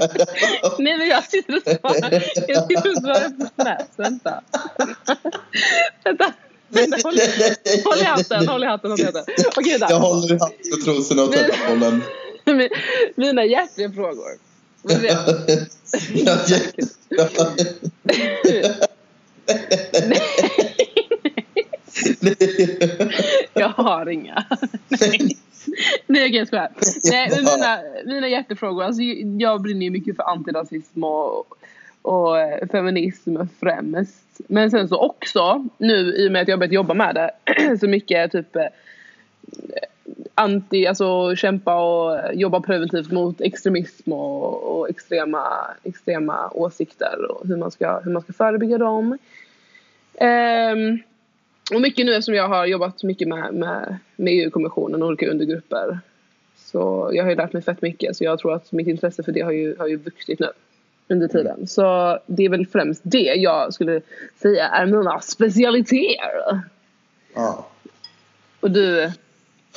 Nej men jag sitter och svarar. Jag sitter och svarar på Snaps. Vänta. Vänta håll, håll i hatten, håll i hatten. Okej, Jag håller i hatten och trosorna och tvättbollen. Mina hjärtliga frågor. Jag har inga. Nej, Nej jag skojar. Nej, men mina, mina hjärtefrågor. Alltså, jag brinner ju mycket för antirasism och, och feminism främst. Men sen så också nu i och med att jag börjat jobba med det så mycket typ eh, anti, alltså kämpa och jobba preventivt mot extremism och, och extrema, extrema åsikter och hur man ska, hur man ska förebygga dem. Um, och mycket nu eftersom jag har jobbat mycket med, med, med EU-kommissionen och olika undergrupper. Så jag har ju lärt mig fett mycket så jag tror att mitt intresse för det har ju, har ju vuxit nu under tiden. Så det är väl främst det jag skulle säga är mina specialiteter. Ja. Och du,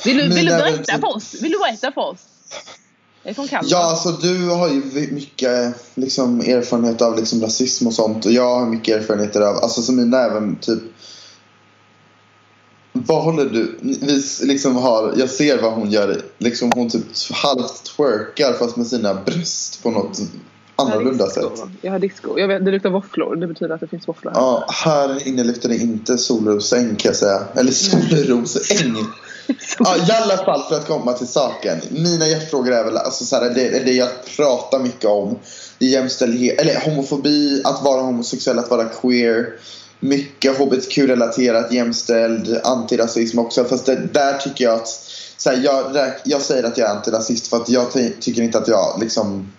vill du, vill du berätta för oss? Vill du berätta för oss? Jag är från Kalmar. Ja, alltså du har ju mycket liksom, erfarenhet av liksom, rasism och sånt och jag har mycket erfarenheter av, alltså som mina även typ vad håller du? Vi liksom har, jag ser vad hon gör. Liksom hon typ halvt twerkar fast med sina bröst på något annorlunda sätt. Jag har disco. Jag vet, det luktar våfflor. Det betyder att det finns våfflor. Ja, här inne luktar det inte solrosäng kan jag säga. Eller solrosäng. ja, I alla fall för att komma till saken. Mina hjärtfrågor är väl alltså, så här, det, det jag pratar mycket om. Det är jämställdhet, eller homofobi, att vara homosexuell, att vara queer mycket hbtq-relaterat, jämställd, antirasism också. Fast det, där tycker jag att så här, jag, jag säger att jag är antirasist för att jag tycker inte att jag liksom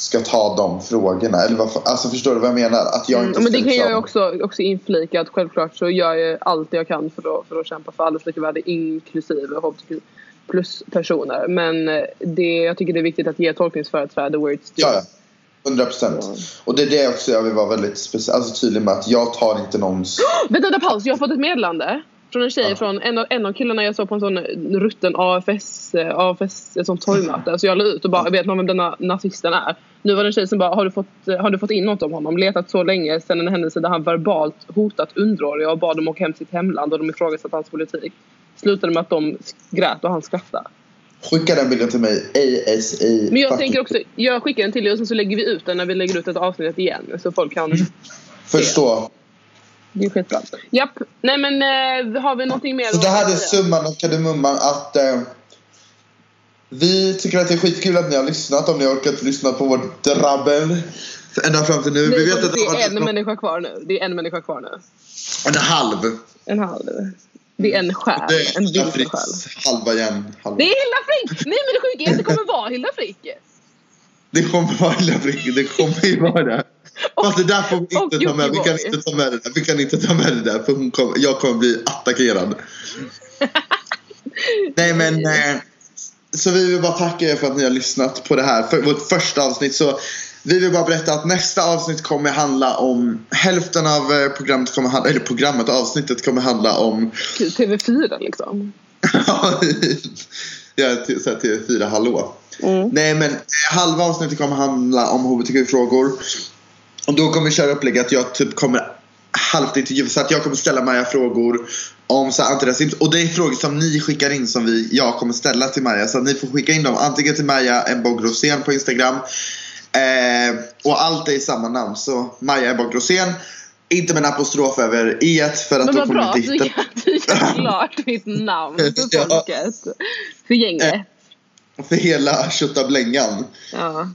ska ta de frågorna. Eller vad, alltså förstår du vad jag menar? Att jag inte mm, men det kan jag också, också inflika att självklart så gör jag allt jag kan för att, för att kämpa för alldeles lika värde inklusive hbtq plus personer. Men det, jag tycker det är viktigt att ge tolkningsföreträde where it's due. Ja, 100 procent. Och det är det också jag vill vara väldigt alltså tydlig med att jag tar inte någons... Vänta, vänta paus! Jag har fått ett meddelande. Från en tjej ja. från en av, en av killarna jag såg på en sån rutten AFS, AFS ett sånt torgmöte. Så jag la ut och bara, vet man vem denna nazisten är? Nu var det en tjej som bara, har du fått, har du fått in något om honom? Letat så länge sedan en händelse där han verbalt hotat underåriga och bad dem åka hem till sitt hemland och de ifrågasatte hans politik. Slutade med att de grät och han skrattade. Skicka den bilden till mig ASI. Men jag tänker också, jag skickar den till dig och sen så lägger vi ut den när vi lägger ut ett avsnitt igen. Så folk kan mm. Förstå. Det är skitbra. Japp. Nej men eh, har vi någonting mer? Så det här är summan av kardemumman att eh, vi tycker att det är skitkul att ni har lyssnat om ni har orkat lyssna på vårt drabbel. Ända fram till nu. Nej, vi vet att det är en människa kvar nu. Det är en människa kvar nu. En halv. En halv. Det är en själ. Det är en Hilda Fricks halva igen. Halva. Det är Hilda Frick! Nej men det sjuka är att det kommer vara Hilda Frick. Det kommer vara Hilda Frick. Det kommer ju vara det. Fast det där får vi inte ta med. Vi kan inte ta med det där. Vi kan inte ta med det där. För hon kom, jag kommer bli attackerad. Nej men. Eh, så vi vill bara tacka er för att ni har lyssnat på det här. För vårt första avsnitt. Så vi vill bara berätta att nästa avsnitt kommer handla om hälften av eh, programmet kommer handla, eller programmet, avsnittet kommer handla om TV4 liksom. ja, TV4 hallå. Mm. Nej men eh, halva avsnittet kommer handla om hbtq-frågor. Och då kommer vi köra upplägg att jag typ kommer halvt intervjua så att jag kommer ställa Maja frågor om så antirasism. Och det är frågor som ni skickar in som vi, jag kommer ställa till Maja. Så att ni får skicka in dem antingen till Maja Mbog Rosén på Instagram Eh, och allt är i samma namn. Så Maja Ebba Rosén. Inte med en apostrof över e för att Men då får bra, inte hitta... du gör klart mitt namn för folket. För gänget. Eh, för hela tjottablängan. Ja.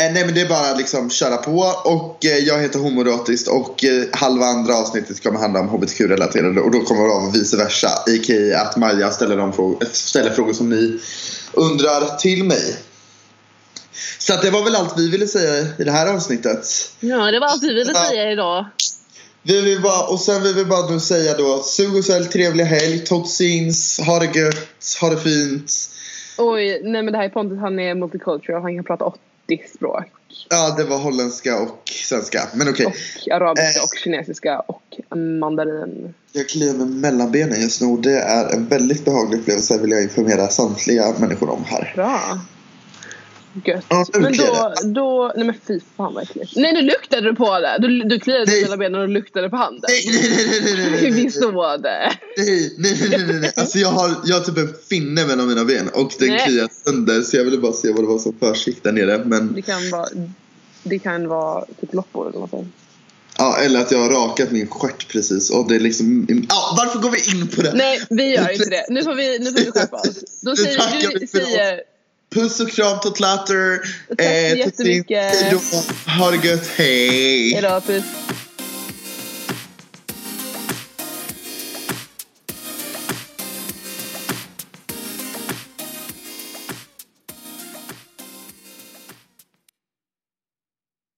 Eh, nej men det är bara liksom köra på och eh, jag heter Homoratiskt och eh, halva andra avsnittet kommer handla om hbtq-relaterade och då kommer det vara vice versa. I.k. att Maja ställer, de frågor, ställer frågor som ni undrar till mig. Så att det var väl allt vi ville säga i det här avsnittet. Ja, det var allt vi ville säga idag. Vi vill bara, och sen vill vi bara nu säga då, sug och sälj, trevlig helg, toxins, ha det gött, ha det fint. Oj, nej men det här är Pontus, han är multicultural, han kan prata 80 språk. Ja, det var holländska och svenska, men okej. Okay. Och arabiska eh. och kinesiska och mandarin. Jag kliar med mellanbenen just nu och det är en väldigt behaglig upplevelse vill jag informera samtliga människor om här. Bra. Gött. Ja, men då, då, nej men fy fan vad äckligt. Nej nu luktade du på det. Du, du kliade dig mellan benen och luktade på handen. Nej nej nej nej nej. nej. Vi såg det. Nej nej nej nej nej. Alltså jag har, jag har typ en finne mellan mina ben och den kliar sönder så jag ville bara se vad det var som försiggick där nere. Men... Det kan vara, det kan vara typ loppor eller man Ja, eller att jag har rakat min stjärt precis och det är liksom... Ja, varför går vi in på det? Nej, vi gör inte det. Nu får vi, nu får vi skärpa oss. Då säger du, säger Puss och kram tot later. Tack så eh, jättemycket. Ha det gött. Hej. Hejdå, puss.